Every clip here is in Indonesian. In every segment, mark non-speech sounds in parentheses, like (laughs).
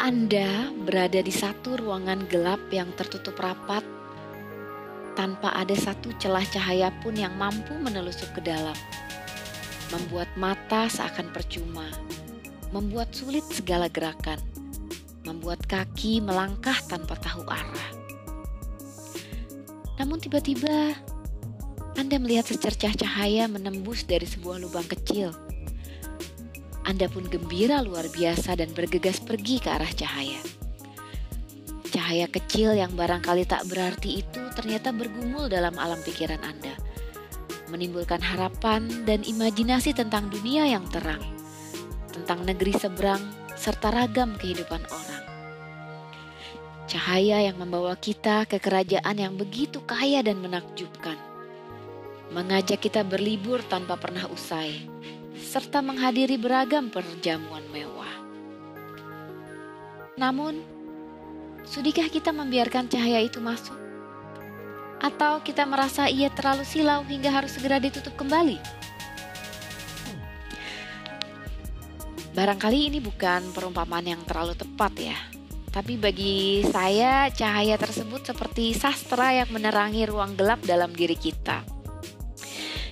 Anda berada di satu ruangan gelap yang tertutup rapat tanpa ada satu celah cahaya pun yang mampu menelusup ke dalam? Membuat mata seakan percuma, membuat sulit segala gerakan, membuat kaki melangkah tanpa tahu arah. Namun tiba-tiba Anda melihat secercah cahaya menembus dari sebuah lubang kecil anda pun gembira luar biasa dan bergegas pergi ke arah cahaya. Cahaya kecil yang barangkali tak berarti itu ternyata bergumul dalam alam pikiran Anda, menimbulkan harapan dan imajinasi tentang dunia yang terang, tentang negeri seberang, serta ragam kehidupan orang. Cahaya yang membawa kita ke kerajaan yang begitu kaya dan menakjubkan, mengajak kita berlibur tanpa pernah usai, serta menghadiri beragam perjamuan mewah. Namun, sudikah kita membiarkan cahaya itu masuk? Atau kita merasa ia terlalu silau hingga harus segera ditutup kembali? Barangkali ini bukan perumpamaan yang terlalu tepat ya. Tapi bagi saya cahaya tersebut seperti sastra yang menerangi ruang gelap dalam diri kita.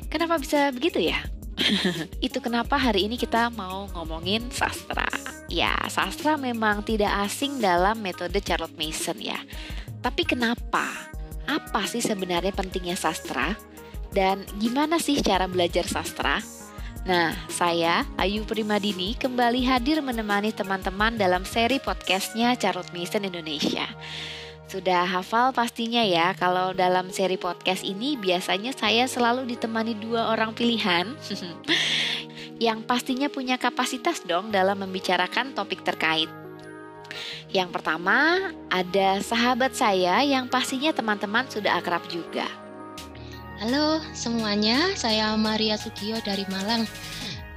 Kenapa bisa begitu ya? (laughs) Itu kenapa hari ini kita mau ngomongin sastra. Ya, sastra memang tidak asing dalam metode Charlotte Mason ya. Tapi kenapa? Apa sih sebenarnya pentingnya sastra? Dan gimana sih cara belajar sastra? Nah, saya, Ayu Primadini, kembali hadir menemani teman-teman dalam seri podcastnya Charlotte Mason Indonesia. Sudah hafal pastinya ya kalau dalam seri podcast ini biasanya saya selalu ditemani dua orang pilihan (laughs) yang pastinya punya kapasitas dong dalam membicarakan topik terkait. Yang pertama ada sahabat saya yang pastinya teman-teman sudah akrab juga. Halo semuanya, saya Maria Sugio dari Malang.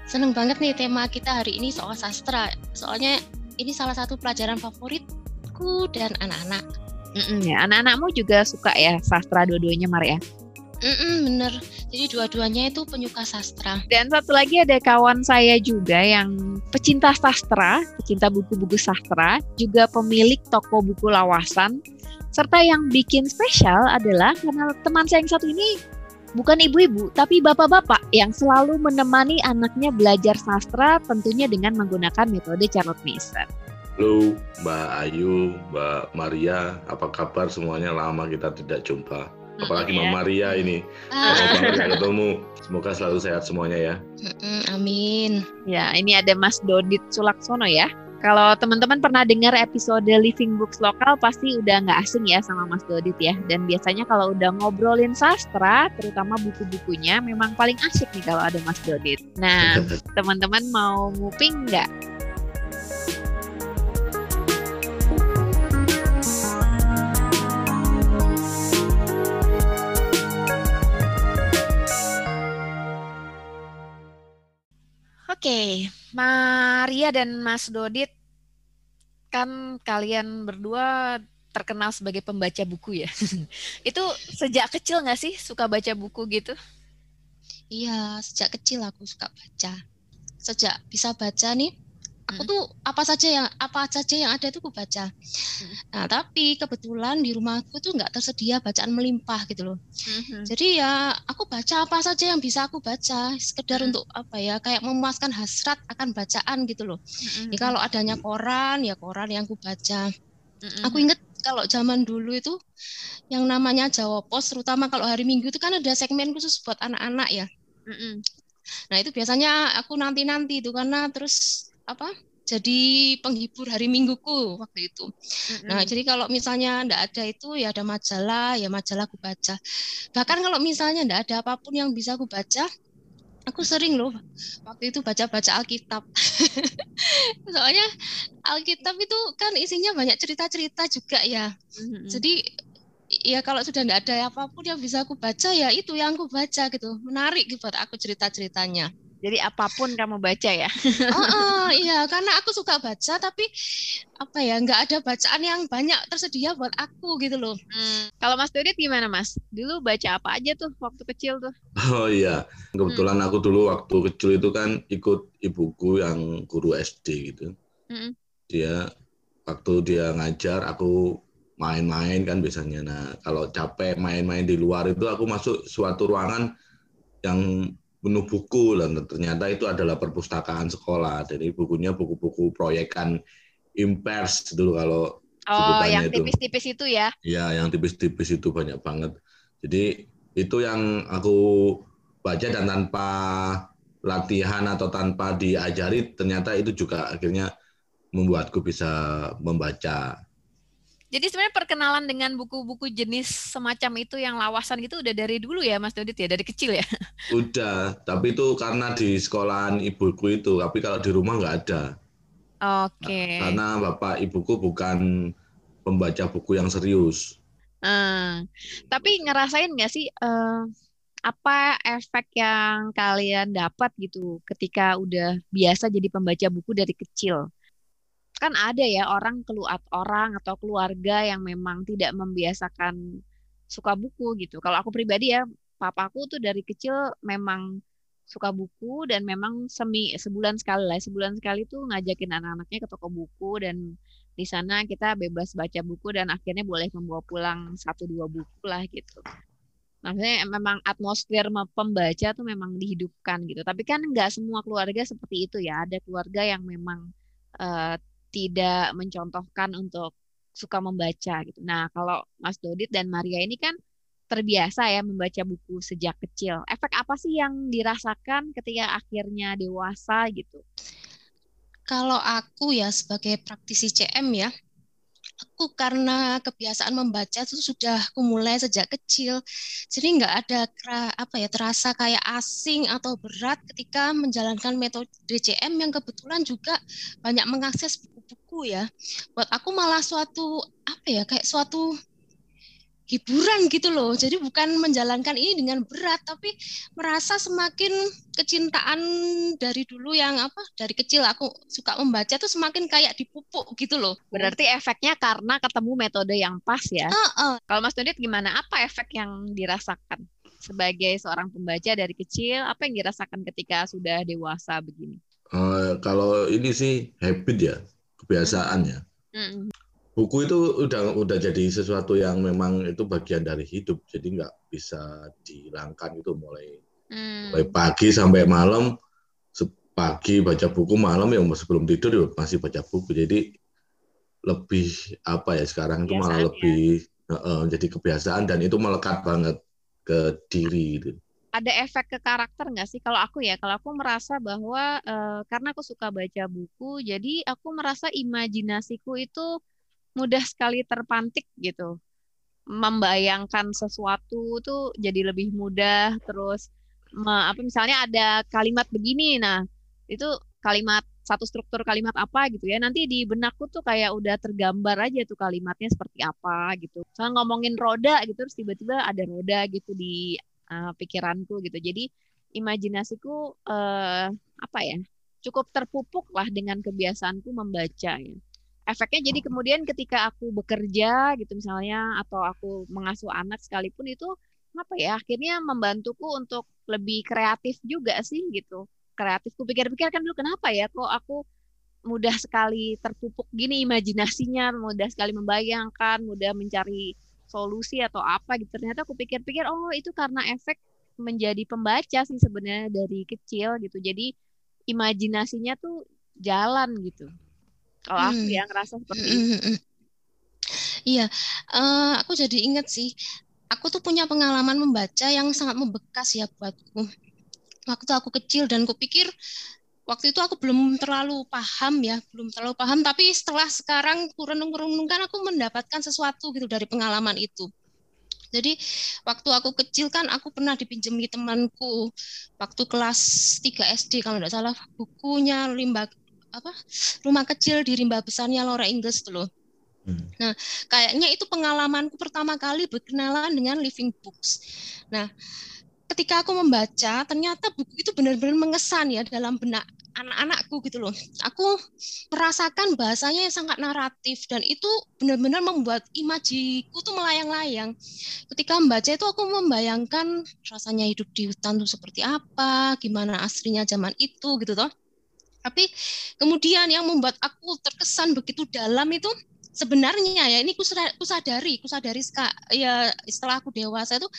Seneng banget nih tema kita hari ini soal sastra. Soalnya ini salah satu pelajaran favoritku dan anak-anak. Mm-mm, ya, anak-anakmu juga suka ya sastra dua-duanya Maria? Mm-mm, bener. Jadi dua-duanya itu penyuka sastra. Dan satu lagi ada kawan saya juga yang pecinta sastra, pecinta buku-buku sastra, juga pemilik toko buku lawasan. Serta yang bikin spesial adalah karena teman saya yang satu ini bukan ibu-ibu, tapi bapak-bapak yang selalu menemani anaknya belajar sastra tentunya dengan menggunakan metode Charlotte Mason. Halo Mbak Ayu, Mbak Maria, apa kabar semuanya? Lama kita tidak jumpa. Apalagi Mbak Maria ini. Ah. ketemu. Semoga selalu sehat semuanya ya. Amin. Ya, ini ada Mas Dodit Sulaksono ya. Kalau teman-teman pernah dengar episode Living Books lokal pasti udah nggak asing ya sama Mas Dodit ya. Dan biasanya kalau udah ngobrolin sastra, terutama buku-bukunya, memang paling asik nih kalau ada Mas Dodit. Nah, (laughs) teman-teman mau nguping nggak Oke, Maria dan Mas Dodit, kan kalian berdua terkenal sebagai pembaca buku ya. (laughs) itu sejak kecil nggak sih suka baca buku gitu? Iya, sejak kecil aku suka baca. Sejak bisa baca nih, aku hmm. tuh apa saja yang apa saja yang ada itu aku baca. Hmm. Nah tapi kebetulan di rumahku tuh nggak tersedia bacaan melimpah gitu loh. Hmm. Jadi ya aku baca apa saja yang bisa aku baca, sekedar hmm. untuk apa ya kayak memuaskan hasrat akan bacaan gitu loh. Hmm. Ya kalau adanya koran ya koran yang aku baca. Hmm. Aku inget kalau zaman dulu itu yang namanya Jawa Pos, terutama kalau hari Minggu itu kan ada segmen khusus buat anak-anak ya. Hmm. Nah itu biasanya aku nanti-nanti itu karena terus apa jadi penghibur hari mingguku waktu itu. Mm-hmm. Nah, jadi kalau misalnya enggak ada itu ya ada majalah, ya majalah aku baca. Bahkan kalau misalnya enggak ada apa pun yang bisa aku baca, aku sering loh waktu itu baca-baca Alkitab. (laughs) Soalnya Alkitab itu kan isinya banyak cerita-cerita juga ya. Mm-hmm. Jadi ya kalau sudah enggak ada apa pun yang bisa aku baca ya itu yang aku baca gitu. Menarik gitu buat aku cerita-ceritanya. Jadi apa pun kamu baca ya? (laughs) oh, oh iya, karena aku suka baca, tapi apa ya, nggak ada bacaan yang banyak tersedia buat aku gitu loh. Hmm. Kalau Mas Dodit gimana Mas? Dulu baca apa aja tuh waktu kecil tuh? (laughs) Oh iya, kebetulan hmm. aku dulu waktu kecil itu kan ikut ibuku yang guru SD gitu. Hmm. Dia waktu dia ngajar aku main-main kan biasanya. Nah, kalau capek main-main di luar itu aku masuk suatu ruangan yang penuh buku dan ternyata itu adalah perpustakaan sekolah. Jadi bukunya buku-buku proyekan impers dulu kalau Oh, yang tipis-tipis itu ya? Iya, yang tipis-tipis itu banyak banget. Jadi itu yang aku baca dan tanpa latihan atau tanpa diajari ternyata itu juga akhirnya membuatku bisa membaca. Jadi sebenarnya perkenalan dengan buku-buku jenis semacam itu yang lawasan itu udah dari dulu ya Mas Dodit ya, dari kecil ya? (laughs) Udah, tapi itu karena di sekolahan ibuku itu, tapi kalau di rumah nggak ada. Oke. Okay. Karena bapak ibuku bukan pembaca buku yang serius. Hmm, tapi ngerasain nggak sih uh, apa efek yang kalian dapat gitu ketika udah biasa jadi pembaca buku dari kecil? Kan ada ya orang keluar orang atau keluarga yang memang tidak membiasakan suka buku gitu. Kalau aku pribadi ya, papaku tuh dari kecil memang suka buku dan memang semi sebulan sekali lah, sebulan sekali tuh ngajakin anak-anaknya ke toko buku dan di sana kita bebas baca buku dan akhirnya boleh membawa pulang satu dua buku lah gitu. Maksudnya memang atmosfer pembaca tuh memang dihidupkan gitu. Tapi kan nggak semua keluarga seperti itu ya. Ada keluarga yang memang uh, tidak mencontohkan untuk suka membaca gitu. Nah, kalau Mas Dodit dan Maria ini kan terbiasa ya membaca buku sejak kecil. Efek apa sih yang dirasakan ketika akhirnya dewasa gitu? Kalau aku ya sebagai praktisi CM ya, aku karena kebiasaan membaca itu sudah aku mulai sejak kecil. Jadi nggak ada apa ya terasa kayak asing atau berat ketika menjalankan metode CM yang kebetulan juga banyak mengakses buku-buku ya. Buat aku malah suatu apa ya kayak suatu hiburan gitu loh. Jadi bukan menjalankan ini dengan berat, tapi merasa semakin kecintaan dari dulu yang apa dari kecil aku suka membaca tuh semakin kayak dipupuk gitu loh. Berarti efeknya karena ketemu metode yang pas ya. Uh, uh. Kalau Mas Dodit gimana? Apa efek yang dirasakan sebagai seorang pembaca dari kecil? Apa yang dirasakan ketika sudah dewasa begini? Uh, kalau ini sih habit ya, kebiasaan ya. Hmm buku itu udah udah jadi sesuatu yang memang itu bagian dari hidup. Jadi nggak bisa dihilangkan itu mulai hmm. mulai pagi sampai malam. Pagi baca buku malam yang sebelum tidur ya masih baca buku. Jadi lebih apa ya sekarang itu malah lebih uh, jadi kebiasaan dan itu melekat banget ke diri itu ada efek ke karakter nggak sih? Kalau aku ya kalau aku merasa bahwa uh, karena aku suka baca buku jadi aku merasa imajinasiku itu mudah sekali terpantik gitu. Membayangkan sesuatu tuh jadi lebih mudah terus apa misalnya ada kalimat begini nah itu kalimat satu struktur kalimat apa gitu ya nanti di benakku tuh kayak udah tergambar aja tuh kalimatnya seperti apa gitu. Saya ngomongin roda gitu terus tiba-tiba ada roda gitu di uh, pikiranku gitu. Jadi imajinasiku uh, apa ya cukup terpupuk lah dengan kebiasaanku membaca ya efeknya jadi kemudian ketika aku bekerja gitu misalnya atau aku mengasuh anak sekalipun itu apa ya akhirnya membantuku untuk lebih kreatif juga sih gitu. Kreatifku pikir-pikir kan dulu kenapa ya kok aku mudah sekali terpupuk gini imajinasinya mudah sekali membayangkan mudah mencari solusi atau apa gitu. Ternyata aku pikir-pikir oh itu karena efek menjadi pembaca sih sebenarnya dari kecil gitu. Jadi imajinasinya tuh jalan gitu kalau hmm. aku ya ngerasa seperti hmm. itu. Iya, uh, aku jadi ingat sih. Aku tuh punya pengalaman membaca yang sangat membekas ya buatku. Waktu aku kecil dan kupikir waktu itu aku belum terlalu paham ya, belum terlalu paham. Tapi setelah sekarang kurang-kurangkan aku mendapatkan sesuatu gitu dari pengalaman itu. Jadi waktu aku kecil kan aku pernah dipinjami temanku waktu kelas 3 SD kalau tidak salah bukunya Limba apa rumah kecil di rimba besarnya Laura Inggris tuh loh. Hmm. Nah, kayaknya itu pengalamanku pertama kali berkenalan dengan living books. Nah, ketika aku membaca, ternyata buku itu benar-benar mengesan ya dalam benak anak-anakku gitu loh. Aku merasakan bahasanya yang sangat naratif dan itu benar-benar membuat imajiku tuh melayang-layang. Ketika membaca itu aku membayangkan rasanya hidup di hutan tuh seperti apa, gimana aslinya zaman itu gitu toh. Tapi kemudian yang membuat aku terkesan begitu dalam itu sebenarnya ya ini kusadari kusadari ya setelah aku dewasa itu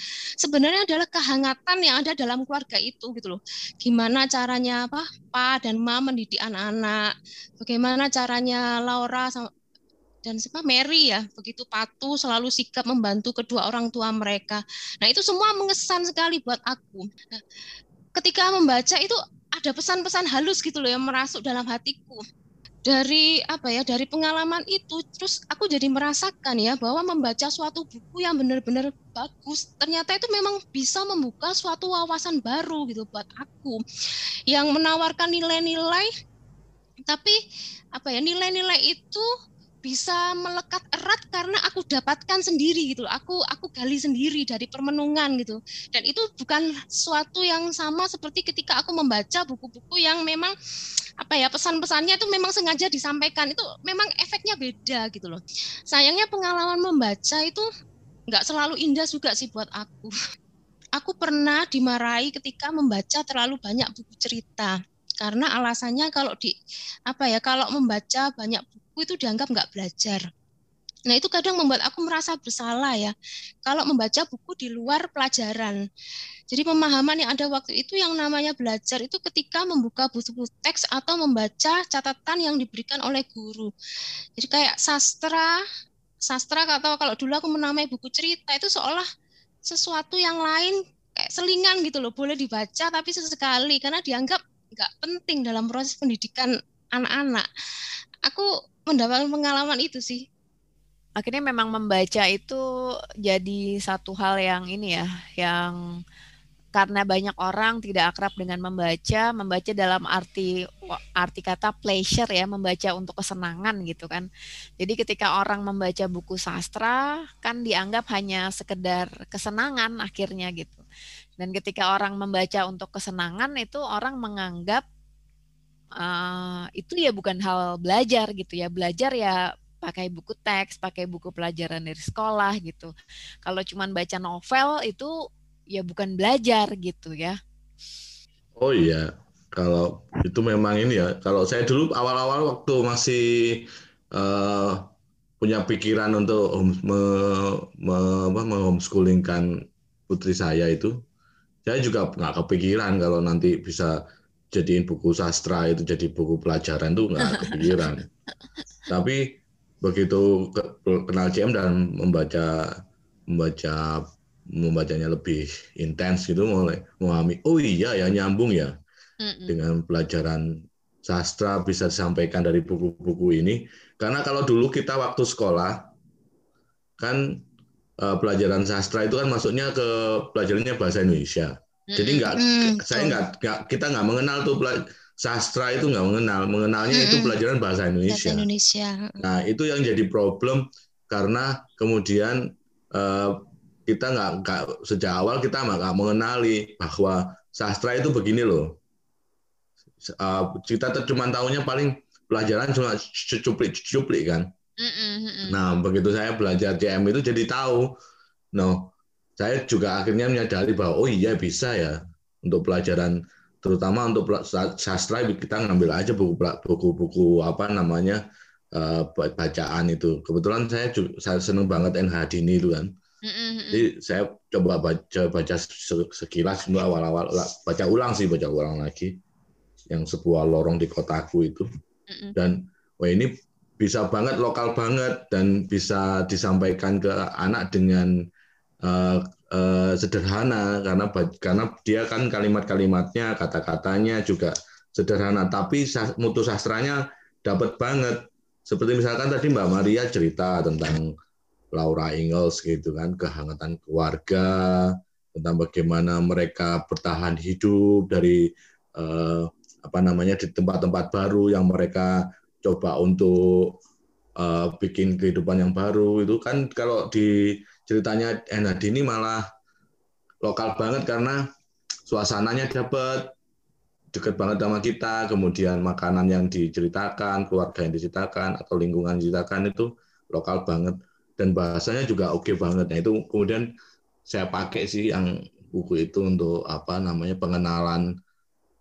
sebenarnya adalah kehangatan yang ada dalam keluarga itu gitu loh. Gimana caranya apa pa dan ma mendidik anak-anak bagaimana caranya Laura sama dan siapa Mary ya begitu patuh selalu sikap membantu kedua orang tua mereka. Nah itu semua mengesan sekali buat aku. Nah, ketika membaca itu ada pesan-pesan halus gitu loh yang merasuk dalam hatiku. Dari apa ya dari pengalaman itu terus aku jadi merasakan ya bahwa membaca suatu buku yang benar-benar bagus ternyata itu memang bisa membuka suatu wawasan baru gitu buat aku yang menawarkan nilai-nilai tapi apa ya nilai-nilai itu bisa melekat erat karena aku dapatkan sendiri gitu Aku aku gali sendiri dari permenungan gitu. Dan itu bukan suatu yang sama seperti ketika aku membaca buku-buku yang memang apa ya pesan-pesannya itu memang sengaja disampaikan itu memang efeknya beda gitu loh. Sayangnya pengalaman membaca itu nggak selalu indah juga sih buat aku. Aku pernah dimarahi ketika membaca terlalu banyak buku cerita karena alasannya kalau di apa ya kalau membaca banyak buku buku itu dianggap nggak belajar. Nah itu kadang membuat aku merasa bersalah ya kalau membaca buku di luar pelajaran. Jadi pemahaman yang ada waktu itu yang namanya belajar itu ketika membuka buku teks atau membaca catatan yang diberikan oleh guru. Jadi kayak sastra, sastra atau kalau dulu aku menamai buku cerita itu seolah sesuatu yang lain kayak selingan gitu loh boleh dibaca tapi sesekali karena dianggap nggak penting dalam proses pendidikan anak-anak. Aku mendapatkan pengalaman itu sih akhirnya memang membaca itu jadi satu hal yang ini ya yang karena banyak orang tidak akrab dengan membaca, membaca dalam arti arti kata pleasure ya, membaca untuk kesenangan gitu kan. Jadi ketika orang membaca buku sastra kan dianggap hanya sekedar kesenangan akhirnya gitu. Dan ketika orang membaca untuk kesenangan itu orang menganggap uh, itu ya bukan hal belajar gitu ya. Belajar ya pakai buku teks pakai buku pelajaran dari sekolah gitu. Kalau cuman baca novel itu ya bukan belajar gitu ya. Oh iya kalau itu memang ini ya. Kalau saya dulu awal-awal waktu masih uh, punya pikiran untuk me, me, homeschoolingkan putri saya itu saya juga nggak kepikiran kalau nanti bisa jadiin buku sastra itu jadi buku pelajaran tuh nggak (laughs) kepikiran. Tapi begitu kenal CM dan membaca membaca membacanya lebih intens gitu mulai memahami oh iya ya nyambung ya dengan pelajaran sastra bisa disampaikan dari buku-buku ini. Karena kalau dulu kita waktu sekolah kan uh, pelajaran sastra itu kan masuknya ke pelajarannya bahasa Indonesia jadi nggak, mm, saya nggak, kita nggak mengenal tuh sastra itu nggak mengenal, mengenalnya mm, itu pelajaran bahasa Indonesia. Bahasa Indonesia. Nah itu yang jadi problem karena kemudian uh, kita nggak, nggak sejak awal kita nggak mengenali bahwa sastra itu begini loh. Uh, kita cuma tahunya paling pelajaran cuma cuplik-cuplik kan. Mm, mm, nah begitu saya belajar CM itu jadi tahu, no saya juga akhirnya menyadari bahwa oh iya bisa ya untuk pelajaran terutama untuk sastra kita ngambil aja buku-buku apa namanya uh, bacaan itu. Kebetulan saya juga, saya seneng banget NH Dini itu kan. Jadi saya coba baca baca sekilas dulu awal-awal baca ulang sih baca ulang lagi yang sebuah lorong di kotaku itu. Dan wah ini bisa banget lokal banget dan bisa disampaikan ke anak dengan uh, sederhana karena karena dia kan kalimat-kalimatnya kata-katanya juga sederhana. Tapi mutu sastranya dapat banget. Seperti misalkan tadi Mbak Maria cerita tentang Laura Ingalls gitu kan kehangatan keluarga tentang bagaimana mereka bertahan hidup dari uh, apa namanya di tempat-tempat baru yang mereka coba untuk uh, bikin kehidupan yang baru. Itu kan kalau di ceritanya Enad ini malah lokal banget karena suasananya dapat dekat banget sama kita, kemudian makanan yang diceritakan, keluarga yang diceritakan atau lingkungan diceritakan itu lokal banget dan bahasanya juga oke okay banget. Nah itu kemudian saya pakai sih yang buku itu untuk apa namanya pengenalan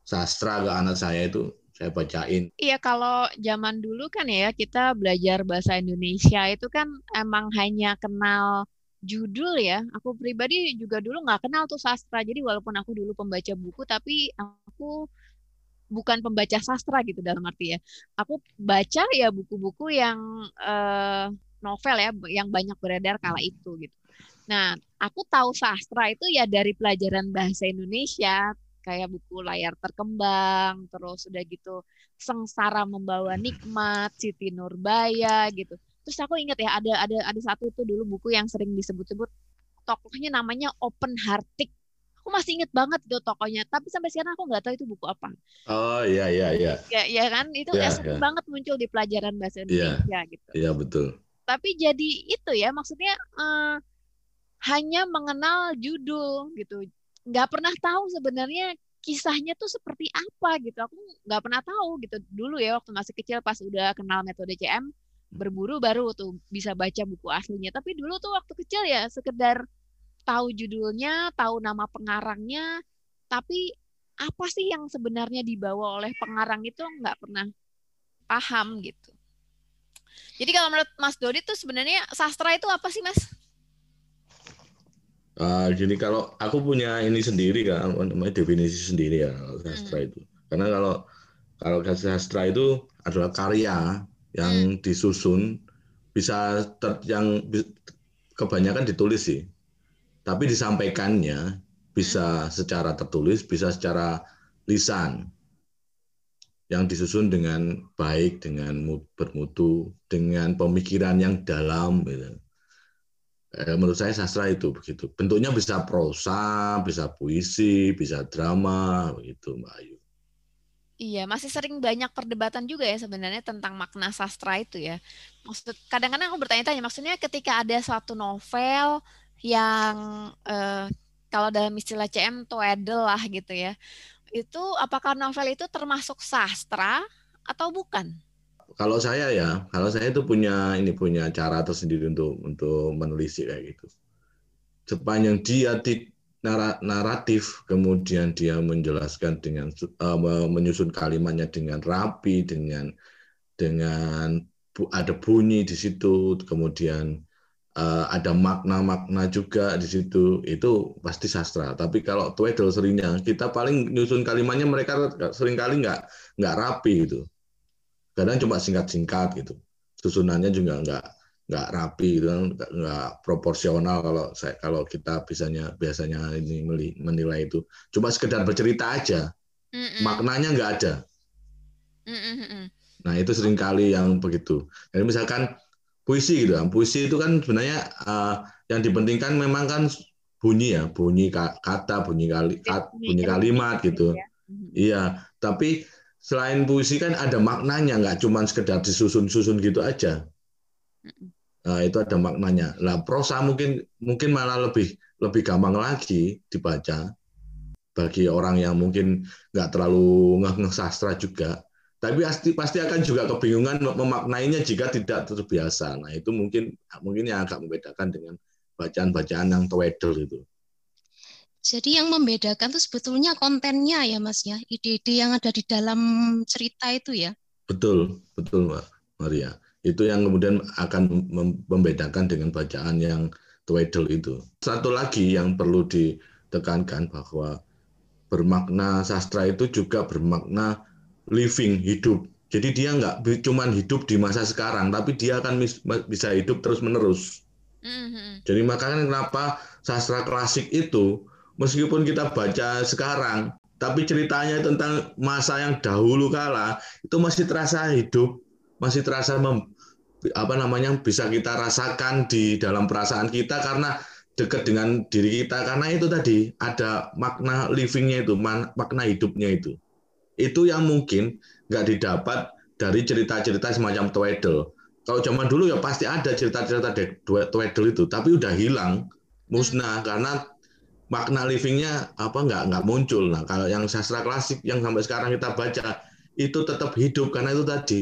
sastra ke anak saya itu saya bacain. Iya, kalau zaman dulu kan ya kita belajar bahasa Indonesia itu kan emang hanya kenal judul ya. Aku pribadi juga dulu nggak kenal tuh sastra. Jadi walaupun aku dulu pembaca buku, tapi aku bukan pembaca sastra gitu dalam arti ya. Aku baca ya buku-buku yang uh, novel ya, yang banyak beredar kala itu gitu. Nah, aku tahu sastra itu ya dari pelajaran bahasa Indonesia, kayak buku layar terkembang, terus udah gitu Sengsara Membawa Nikmat, Siti Nurbaya gitu. Terus aku ingat ya ada ada ada satu tuh dulu buku yang sering disebut-sebut tokohnya namanya Open Hearted. Aku masih inget banget tuh tokohnya, tapi sampai sekarang aku nggak tahu itu buku apa. Oh iya iya iya. Ya, ya kan itu ya, sering ya. banget muncul di pelajaran bahasa iya. Indonesia ya. gitu. Iya betul. Tapi jadi itu ya maksudnya uh, hanya mengenal judul gitu nggak pernah tahu sebenarnya kisahnya tuh seperti apa gitu aku nggak pernah tahu gitu dulu ya waktu masih kecil pas udah kenal metode CM berburu baru tuh bisa baca buku aslinya tapi dulu tuh waktu kecil ya sekedar tahu judulnya tahu nama pengarangnya tapi apa sih yang sebenarnya dibawa oleh pengarang itu nggak pernah paham gitu jadi kalau menurut Mas Dodi tuh sebenarnya sastra itu apa sih Mas? Uh, jadi kalau aku punya ini sendiri kan, namanya definisi sendiri ya sastra hmm. itu. Karena kalau kalau sastra itu adalah karya yang hmm. disusun bisa ter, yang kebanyakan ditulis sih, tapi disampaikannya bisa hmm. secara tertulis, bisa secara lisan yang disusun dengan baik, dengan bermutu, dengan pemikiran yang dalam. Gitu eh, menurut saya sastra itu begitu. Bentuknya bisa prosa, bisa puisi, bisa drama, begitu Mbak Ayu. Iya, masih sering banyak perdebatan juga ya sebenarnya tentang makna sastra itu ya. Maksud kadang-kadang aku bertanya-tanya, maksudnya ketika ada suatu novel yang eh, kalau dalam istilah CM toedel lah gitu ya, itu apakah novel itu termasuk sastra atau bukan? kalau saya ya, kalau saya itu punya ini punya cara tersendiri untuk untuk menulis kayak gitu. Sepanjang dia di naratif, kemudian dia menjelaskan dengan uh, menyusun kalimatnya dengan rapi, dengan dengan ada bunyi di situ, kemudian uh, ada makna-makna juga di situ, itu pasti sastra. Tapi kalau Tweedle seringnya kita paling nyusun kalimatnya mereka sering kali nggak nggak rapi gitu. Kadang cuma singkat-singkat gitu. Susunannya juga nggak nggak rapi gitu nggak, nggak proporsional kalau saya kalau kita biasanya biasanya ini menilai itu. Cuma sekedar bercerita aja. Mm-mm. maknanya nggak ada. Mm-mm. nah itu sering kali yang begitu. Jadi misalkan puisi gitu kan. Puisi itu kan sebenarnya uh, yang dipentingkan memang kan bunyi ya. Bunyi kata bunyi kali bunyi kalimat gitu ya. iya. Tapi selain puisi kan ada maknanya, nggak cuma sekedar disusun-susun gitu aja. Nah, itu ada maknanya. Lah prosa mungkin mungkin malah lebih lebih gampang lagi dibaca bagi orang yang mungkin nggak terlalu ngeh sastra juga. Tapi pasti pasti akan juga kebingungan memaknainya jika tidak terbiasa. Nah itu mungkin mungkin yang agak membedakan dengan bacaan-bacaan yang towedel itu. Jadi yang membedakan itu sebetulnya kontennya ya Mas ya, ide-ide yang ada di dalam cerita itu ya. Betul, betul Mbak Maria. Itu yang kemudian akan membedakan dengan bacaan yang Tweedle itu. Satu lagi yang perlu ditekankan bahwa bermakna sastra itu juga bermakna living, hidup. Jadi dia nggak cuma hidup di masa sekarang, tapi dia akan bisa hidup terus-menerus. Mm -hmm. Jadi makanya kenapa sastra klasik itu meskipun kita baca sekarang, tapi ceritanya tentang masa yang dahulu kala itu masih terasa hidup, masih terasa mem, apa namanya bisa kita rasakan di dalam perasaan kita karena dekat dengan diri kita. Karena itu tadi ada makna livingnya itu makna hidupnya itu. Itu yang mungkin nggak didapat dari cerita-cerita semacam Tweedle. Kalau zaman dulu ya pasti ada cerita-cerita Tweedle itu tapi udah hilang musnah. Karena makna livingnya apa nggak nggak muncul. Nah kalau yang sastra klasik yang sampai sekarang kita baca itu tetap hidup karena itu tadi.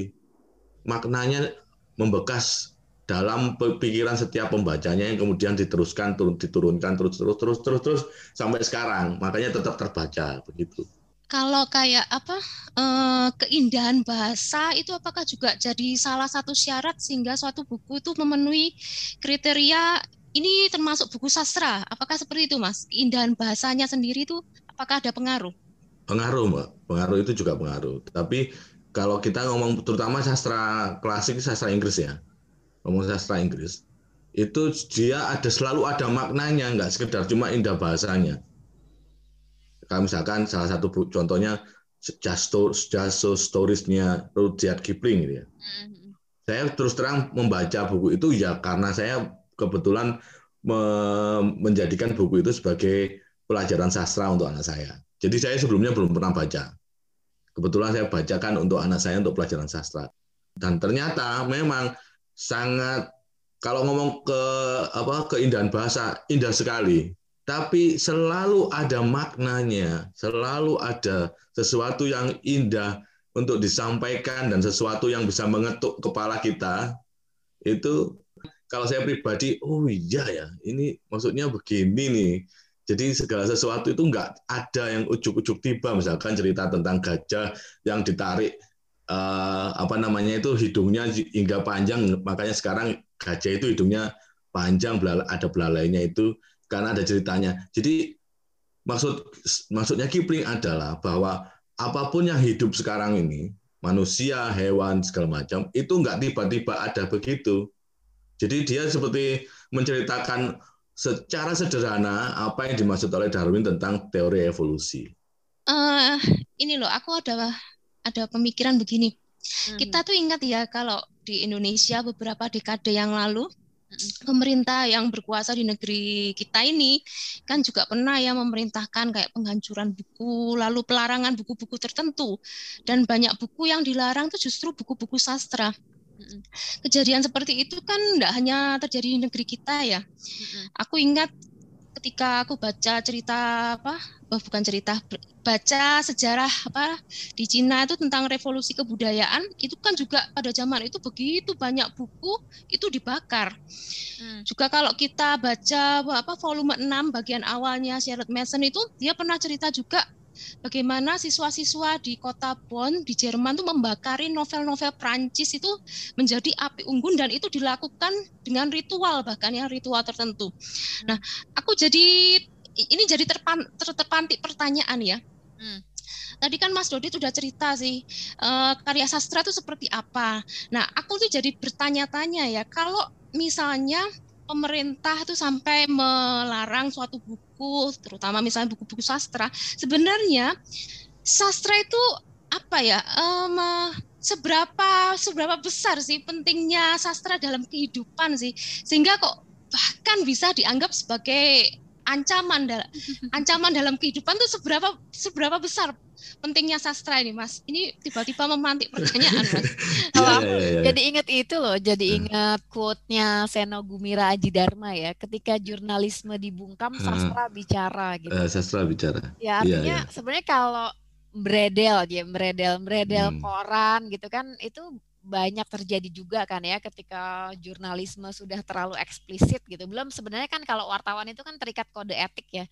Maknanya membekas dalam pikiran setiap pembacanya yang kemudian diteruskan turun diturunkan terus terus terus terus terus sampai sekarang makanya tetap terbaca begitu. kalau kayak apa eh, keindahan bahasa itu apakah juga jadi salah satu syarat sehingga suatu buku itu memenuhi kriteria ini termasuk buku sastra? Apakah seperti itu, Mas? Keindahan bahasanya sendiri itu apakah ada pengaruh? Pengaruh, Mbak. Pengaruh itu juga pengaruh. Tapi kalau kita ngomong terutama sastra klasik, sastra Inggris ya, ngomong sastra Inggris, itu dia ada selalu ada maknanya, nggak sekedar cuma indah bahasanya. Kalau misalkan salah satu contohnya Just, Just Storiesnya Rudyard Kipling gitu ya. Mm-hmm. Saya terus terang membaca buku itu ya karena saya kebetulan menjadikan buku itu sebagai pelajaran sastra untuk anak saya. Jadi saya sebelumnya belum pernah baca. Kebetulan saya bacakan untuk anak saya untuk pelajaran sastra. Dan ternyata memang sangat kalau ngomong ke apa keindahan bahasa indah sekali tapi selalu ada maknanya, selalu ada sesuatu yang indah untuk disampaikan dan sesuatu yang bisa mengetuk kepala kita. Itu kalau saya pribadi, oh iya ya, ini maksudnya begini nih. Jadi segala sesuatu itu enggak ada yang ujuk-ujuk tiba, misalkan cerita tentang gajah yang ditarik eh, apa namanya itu hidungnya hingga panjang, makanya sekarang gajah itu hidungnya panjang, ada belalainya itu karena ada ceritanya. Jadi maksud maksudnya Kipling adalah bahwa apa pun yang hidup sekarang ini, manusia, hewan segala macam, itu nggak tiba-tiba ada begitu. Jadi dia seperti menceritakan secara sederhana apa yang dimaksud oleh Darwin tentang teori evolusi. Uh, ini loh, aku ada ada pemikiran begini. Hmm. Kita tuh ingat ya kalau di Indonesia beberapa dekade yang lalu pemerintah yang berkuasa di negeri kita ini kan juga pernah ya memerintahkan kayak penghancuran buku, lalu pelarangan buku-buku tertentu. Dan banyak buku yang dilarang itu justru buku-buku sastra. Kejadian seperti itu kan tidak hanya terjadi di negeri kita ya. Aku ingat ketika aku baca cerita apa oh, bukan cerita baca sejarah apa di Cina itu tentang revolusi kebudayaan itu kan juga pada zaman itu begitu banyak buku itu dibakar hmm. juga kalau kita baca apa volume 6 bagian awalnya Charlotte Mason itu dia pernah cerita juga bagaimana siswa-siswa di kota Bonn di Jerman tuh membakari novel-novel Prancis itu menjadi api unggun dan itu dilakukan dengan ritual bahkan ya ritual tertentu. Nah, aku jadi ini jadi terpan, ter, terpantik pertanyaan ya. Hmm. Tadi kan Mas Dodi sudah cerita sih uh, karya sastra itu seperti apa. Nah, aku tuh jadi bertanya-tanya ya kalau misalnya pemerintah itu sampai melarang suatu buku, terutama misalnya buku-buku sastra, sebenarnya sastra itu apa ya? Um, seberapa seberapa besar sih pentingnya sastra dalam kehidupan sih, sehingga kok bahkan bisa dianggap sebagai ancaman dalam (laughs) ancaman dalam kehidupan tuh seberapa seberapa besar pentingnya sastra ini mas ini tiba-tiba memantik pertanyaan mas yeah, yeah, yeah. jadi ingat itu loh jadi hmm. ingat quote-nya Seno Gumira Aji Dharma ya ketika jurnalisme dibungkam hmm. sastra bicara gitu uh, sastra bicara ya iya, artinya yeah, yeah. sebenarnya kalau beredel dia beredel beredel hmm. koran gitu kan itu banyak terjadi juga kan ya ketika jurnalisme sudah terlalu eksplisit gitu. Belum sebenarnya kan kalau wartawan itu kan terikat kode etik ya.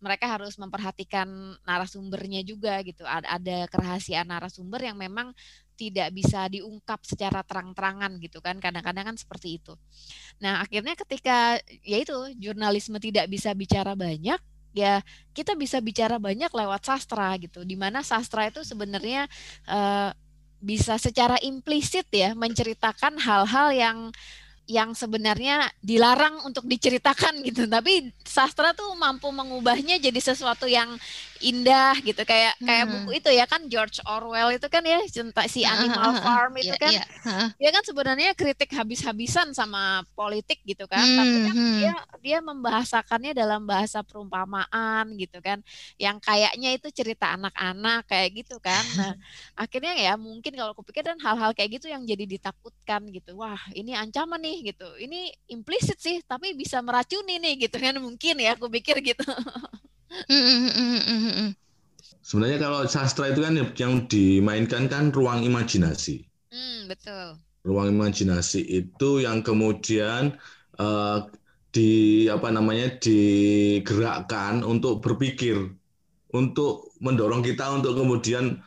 Mereka harus memperhatikan narasumbernya juga gitu. Ada, ada kerahasiaan narasumber yang memang tidak bisa diungkap secara terang-terangan gitu kan. Kadang-kadang kan seperti itu. Nah, akhirnya ketika ya itu jurnalisme tidak bisa bicara banyak ya kita bisa bicara banyak lewat sastra gitu. Di mana sastra itu sebenarnya uh, bisa secara implisit ya menceritakan hal-hal yang yang sebenarnya dilarang untuk diceritakan gitu. Tapi sastra tuh mampu mengubahnya jadi sesuatu yang indah gitu kayak hmm. kayak buku itu ya kan George Orwell itu kan ya cinta si Animal Farm itu yeah, kan yeah. dia kan sebenarnya kritik habis-habisan sama politik gitu kan hmm. tapi kan hmm. dia dia membahasakannya dalam bahasa perumpamaan gitu kan yang kayaknya itu cerita anak-anak kayak gitu kan (laughs) nah akhirnya ya mungkin kalau aku pikir dan hal-hal kayak gitu yang jadi ditakutkan gitu wah ini ancaman nih gitu ini implisit sih tapi bisa meracuni nih gitu kan mungkin ya aku pikir gitu (laughs) Sebenarnya kalau sastra itu kan yang dimainkan kan ruang imajinasi. Hmm, betul. Ruang imajinasi itu yang kemudian uh, di apa namanya digerakkan untuk berpikir untuk mendorong kita untuk kemudian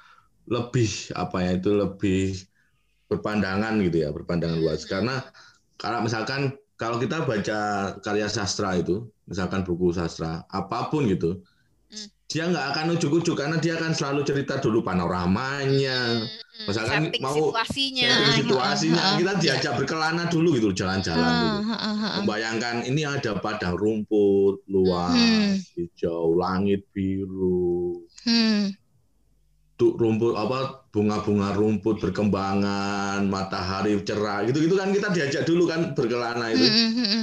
lebih apa ya itu lebih berpandangan gitu ya berpandangan luas karena kalau misalkan kalau kita baca karya sastra itu misalkan buku sastra apa pun gitu hmm. dia nggak akan ujuk-ujuk karena dia akan selalu cerita dulu panoramanya hmm, misalkan setting mau situasinya, situasinya kita diajak berkelana dulu gitu jalan-jalan gitu. membayangkan ini ada padang rumput luas hmm. hijau langit biru hmm rumput apa bunga-bunga rumput berkembangan matahari cerah gitu gitu kan kita diajak dulu kan berkelana itu.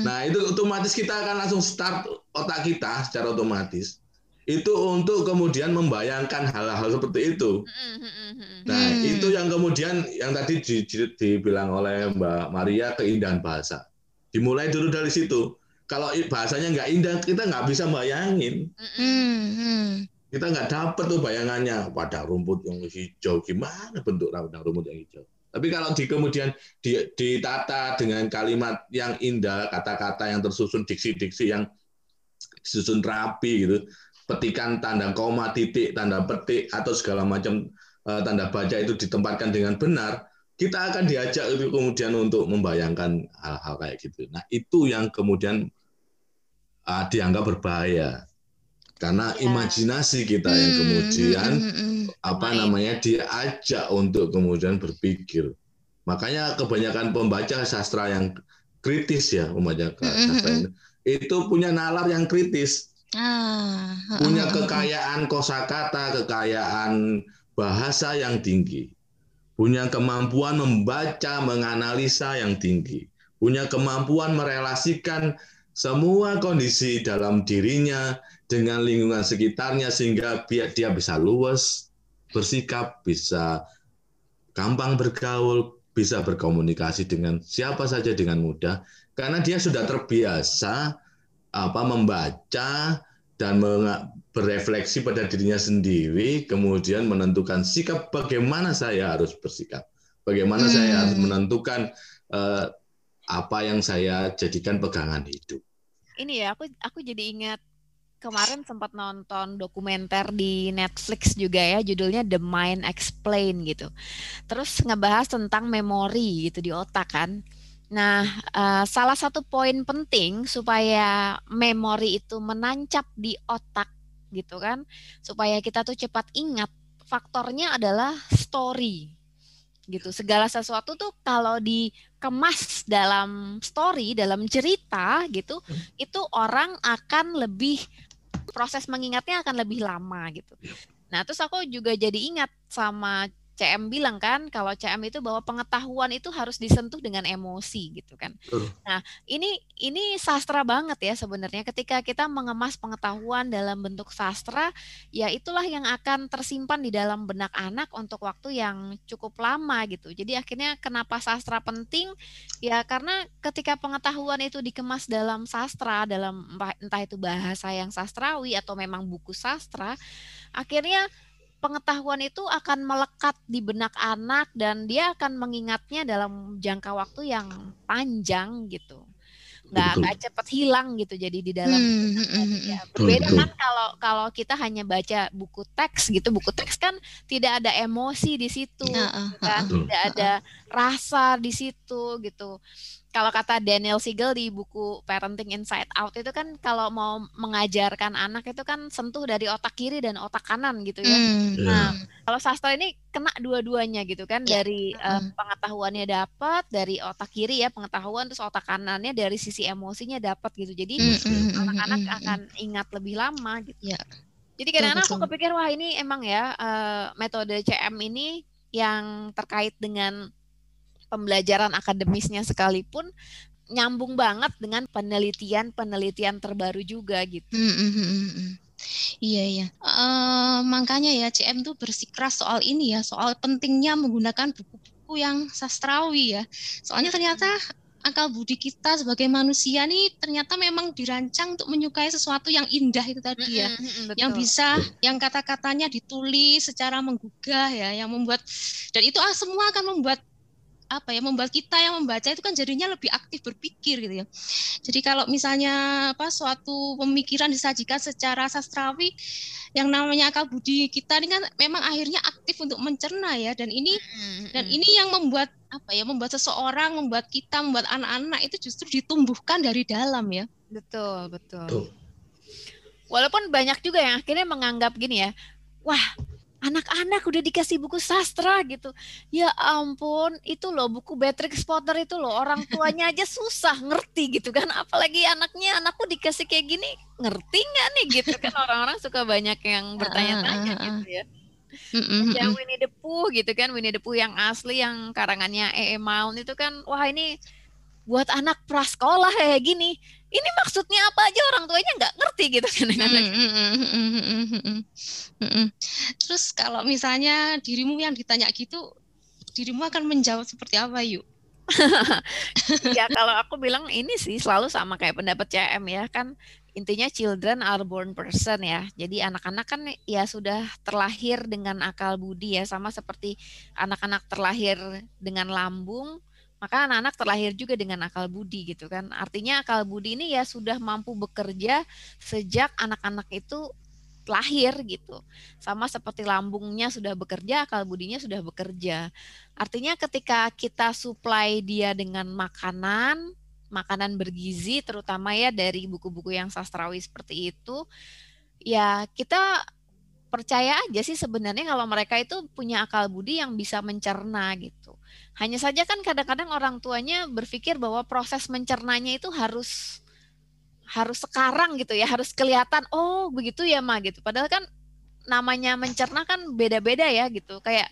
Nah itu otomatis kita akan langsung start otak kita secara otomatis itu untuk kemudian membayangkan hal-hal seperti itu. Nah itu yang kemudian yang tadi di, di, dibilang oleh Mbak Maria keindahan bahasa. Dimulai dulu dari situ. Kalau bahasanya nggak indah kita nggak bisa bayangin kita nggak dapat tuh bayangannya pada rumput yang hijau gimana bentuk padang rumput yang hijau. Tapi kalau di kemudian ditata dengan kalimat yang indah, kata-kata yang tersusun diksi-diksi yang disusun rapi gitu, petikan tanda koma, titik, tanda petik atau segala macam uh, tanda baca itu ditempatkan dengan benar, kita akan diajak itu kemudian untuk membayangkan hal-hal kayak gitu. Nah itu yang kemudian uh, dianggap berbahaya karena ya. imajinasi kita yang hmm, kemudian hmm, hmm, hmm. apa Main. namanya diajak untuk kemudian berpikir makanya kebanyakan pembaca sastra yang kritis ya pembaca hmm, hmm sastra ini itu punya nalar yang kritis ah, punya kekayaan kosakata kekayaan bahasa yang tinggi punya kemampuan membaca menganalisa yang tinggi punya kemampuan merelasikan semua kondisi dalam dirinya dengan lingkungan sekitarnya sehingga biar dia bisa luas, bersikap, bisa gampang bergaul, bisa berkomunikasi dengan siapa saja dengan mudah karena dia sudah terbiasa apa membaca dan berefleksi pada dirinya sendiri kemudian menentukan sikap bagaimana saya harus bersikap bagaimana hmm. saya harus menentukan uh, apa yang saya jadikan pegangan hidup ini ya aku aku jadi ingat kemarin sempat nonton dokumenter di Netflix juga ya judulnya The Mind Explain gitu. Terus ngebahas tentang memori gitu di otak kan. Nah, uh, salah satu poin penting supaya memori itu menancap di otak gitu kan, supaya kita tuh cepat ingat, faktornya adalah story gitu. Segala sesuatu tuh kalau dikemas dalam story, dalam cerita gitu, hmm. itu orang akan lebih proses mengingatnya akan lebih lama gitu. Nah, terus aku juga jadi ingat sama CM bilang kan kalau CM itu bahwa pengetahuan itu harus disentuh dengan emosi gitu kan. Uh. Nah, ini ini sastra banget ya sebenarnya ketika kita mengemas pengetahuan dalam bentuk sastra, ya itulah yang akan tersimpan di dalam benak anak untuk waktu yang cukup lama gitu. Jadi akhirnya kenapa sastra penting? Ya karena ketika pengetahuan itu dikemas dalam sastra, dalam entah itu bahasa yang sastrawi atau memang buku sastra, akhirnya pengetahuan itu akan melekat di benak anak dan dia akan mengingatnya dalam jangka waktu yang panjang gitu. Nggak nggak cepat hilang gitu jadi di dalam hmm, ya. berbeda kan kalau kalau kita hanya baca buku teks gitu. Buku teks kan tidak ada emosi di situ uh, kan? uh, tidak ada rasa di situ gitu kalau kata Daniel Siegel di buku Parenting Inside Out itu kan kalau mau mengajarkan anak itu kan sentuh dari otak kiri dan otak kanan gitu ya. Mm. Nah, kalau sastra ini kena dua-duanya gitu kan yeah. dari uh, pengetahuannya dapat dari otak kiri ya pengetahuan terus otak kanannya dari sisi emosinya dapat gitu. Jadi anak-anak mm. akan ingat lebih lama gitu. Yeah. Jadi kadang-kadang aku kepikir wah ini emang ya uh, metode CM ini yang terkait dengan pembelajaran akademisnya sekalipun nyambung banget dengan penelitian-penelitian terbaru juga gitu. Hmm, hmm, hmm, hmm. Iya iya, uh, makanya ya CM tuh bersikeras soal ini ya, soal pentingnya menggunakan buku-buku yang sastrawi ya. Soalnya ternyata akal budi kita sebagai manusia nih ternyata memang dirancang untuk menyukai sesuatu yang indah itu tadi ya, mm -hmm, yang bisa, yang kata-katanya ditulis secara menggugah ya, yang membuat dan itu ah, semua akan membuat apa ya membuat kita yang membaca itu kan jadinya lebih aktif berpikir gitu ya. Jadi kalau misalnya apa suatu pemikiran disajikan secara sastrawi yang namanya akal budi kita ini kan memang akhirnya aktif untuk mencerna ya dan ini dan ini yang membuat apa ya membuat seseorang membuat kita membuat anak-anak itu justru ditumbuhkan dari dalam ya. Betul, betul. Tuh. Walaupun banyak juga yang akhirnya menganggap gini ya, wah anak-anak udah dikasih buku sastra gitu. Ya ampun, itu loh buku Beatrix Potter itu loh orang tuanya aja susah ngerti gitu kan. Apalagi anaknya, anakku dikasih kayak gini, ngerti nggak nih gitu kan orang-orang suka banyak yang bertanya-tanya gitu ya. Yang Winnie the Pooh gitu kan, Winnie the Pooh yang asli yang karangannya E. E. Maun itu kan, wah ini buat anak prasekolah kayak gini. Ini maksudnya apa aja? Orang tuanya nggak ngerti gitu. Kan terus kalau misalnya dirimu yang ditanya gitu dirimu akan menjawab seperti apa yuk (laughs) ya kalau aku bilang ini sih selalu sama kayak pendapat CM ya. Kan intinya children are born person ya. Jadi anak-anak kan ya sudah terlahir dengan akal budi ya. Sama seperti anak-anak terlahir dengan lambung maka anak-anak terlahir juga dengan akal budi gitu kan. Artinya akal budi ini ya sudah mampu bekerja sejak anak-anak itu lahir gitu. Sama seperti lambungnya sudah bekerja, akal budinya sudah bekerja. Artinya ketika kita supply dia dengan makanan, makanan bergizi terutama ya dari buku-buku yang sastrawi seperti itu, ya kita percaya aja sih sebenarnya kalau mereka itu punya akal budi yang bisa mencerna gitu. Hanya saja kan kadang-kadang orang tuanya berpikir bahwa proses mencernanya itu harus harus sekarang gitu ya, harus kelihatan oh begitu ya Ma gitu. Padahal kan namanya mencerna kan beda-beda ya gitu. Kayak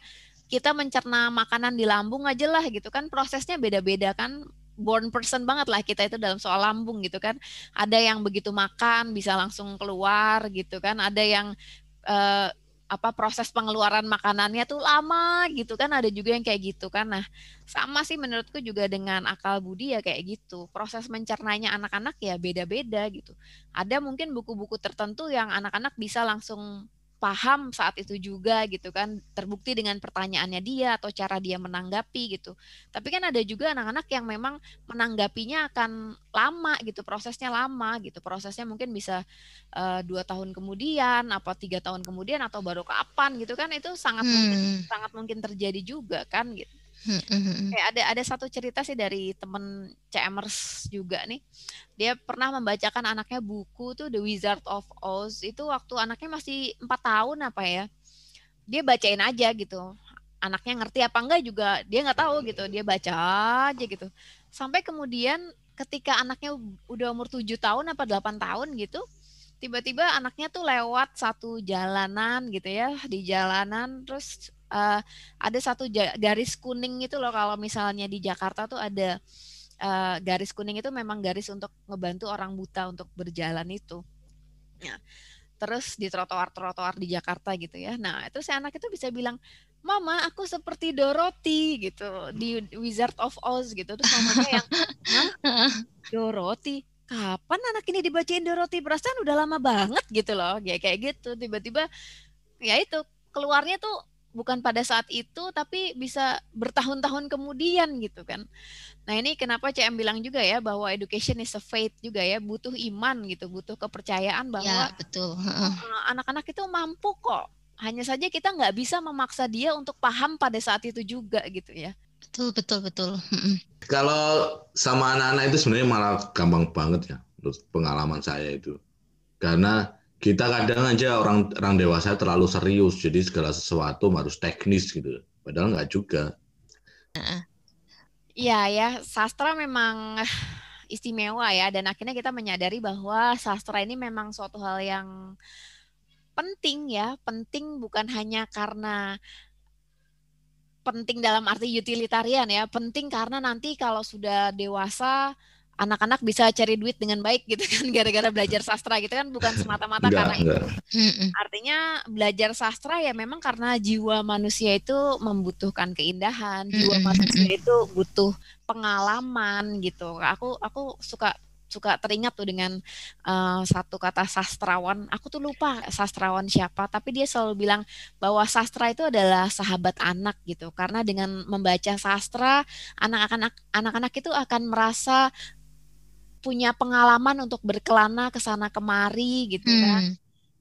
kita mencerna makanan di lambung aja lah gitu kan prosesnya beda-beda kan born person banget lah kita itu dalam soal lambung gitu kan. Ada yang begitu makan bisa langsung keluar gitu kan. Ada yang uh, apa proses pengeluaran makanannya tuh lama gitu kan ada juga yang kayak gitu kan. Nah sama sih menurutku juga dengan akal budi ya kayak gitu. Proses mencernanya anak-anak ya beda-beda gitu. Ada mungkin buku-buku tertentu yang anak-anak bisa langsung paham saat itu juga gitu kan terbukti dengan pertanyaannya dia atau cara dia menanggapi gitu. Tapi kan ada juga anak-anak yang memang menanggapinya akan lama gitu prosesnya lama gitu. Prosesnya mungkin bisa uh, dua tahun kemudian apa tiga tahun kemudian atau baru kapan gitu kan itu sangat hmm. mungkin sangat mungkin terjadi juga kan gitu Kayak ada ada satu cerita sih dari temen CMers juga nih. Dia pernah membacakan anaknya buku tuh The Wizard of Oz itu waktu anaknya masih empat tahun apa ya. Dia bacain aja gitu. Anaknya ngerti apa enggak juga dia nggak tahu gitu. Dia baca aja gitu. Sampai kemudian ketika anaknya udah umur tujuh tahun apa delapan tahun gitu, tiba-tiba anaknya tuh lewat satu jalanan gitu ya di jalanan terus uh, ada satu garis kuning itu loh kalau misalnya di Jakarta tuh ada uh, garis kuning itu memang garis untuk ngebantu orang buta untuk berjalan itu. Nah, terus di trotoar-trotoar di Jakarta gitu ya. Nah, itu si anak itu bisa bilang, "Mama, aku seperti Dorothy gitu di Wizard of Oz gitu." Terus mamanya yang, "Hah? Dorothy? Kapan anak ini dibacain Dorothy? Perasaan udah lama banget gitu loh." Ya kayak gitu. Tiba-tiba ya itu keluarnya tuh bukan pada saat itu tapi bisa bertahun-tahun kemudian gitu kan. Nah, ini kenapa CM bilang juga ya bahwa education is a faith juga ya, butuh iman gitu, butuh kepercayaan bahwa ya, betul. anak-anak itu mampu kok. Hanya saja kita nggak bisa memaksa dia untuk paham pada saat itu juga gitu ya. Betul, betul, betul. Kalau sama anak-anak itu sebenarnya malah gampang banget ya, menurut pengalaman saya itu. Karena kita kadang aja orang orang dewasa terlalu serius jadi segala sesuatu harus teknis gitu. Padahal nggak juga. Iya ya sastra memang (laughs) istimewa ya dan akhirnya kita menyadari bahwa sastra ini memang suatu hal yang penting ya. Penting bukan hanya karena penting dalam arti utilitarian ya penting karena nanti kalau sudah dewasa anak-anak bisa cari duit dengan baik gitu kan (laughs) gara-gara belajar sastra gitu kan bukan semata-mata karena enggak. itu. Artinya belajar sastra ya memang karena jiwa manusia itu membutuhkan keindahan, jiwa manusia itu butuh pengalaman gitu. Aku aku suka suka teringat tuh dengan uh, satu kata sastrawan. Aku tuh lupa sastrawan siapa, tapi dia selalu bilang bahwa sastra itu adalah sahabat anak gitu. Karena dengan membaca sastra, anak-anak anak-anak itu akan merasa punya pengalaman untuk berkelana ke sana kemari gitu kan. Hmm.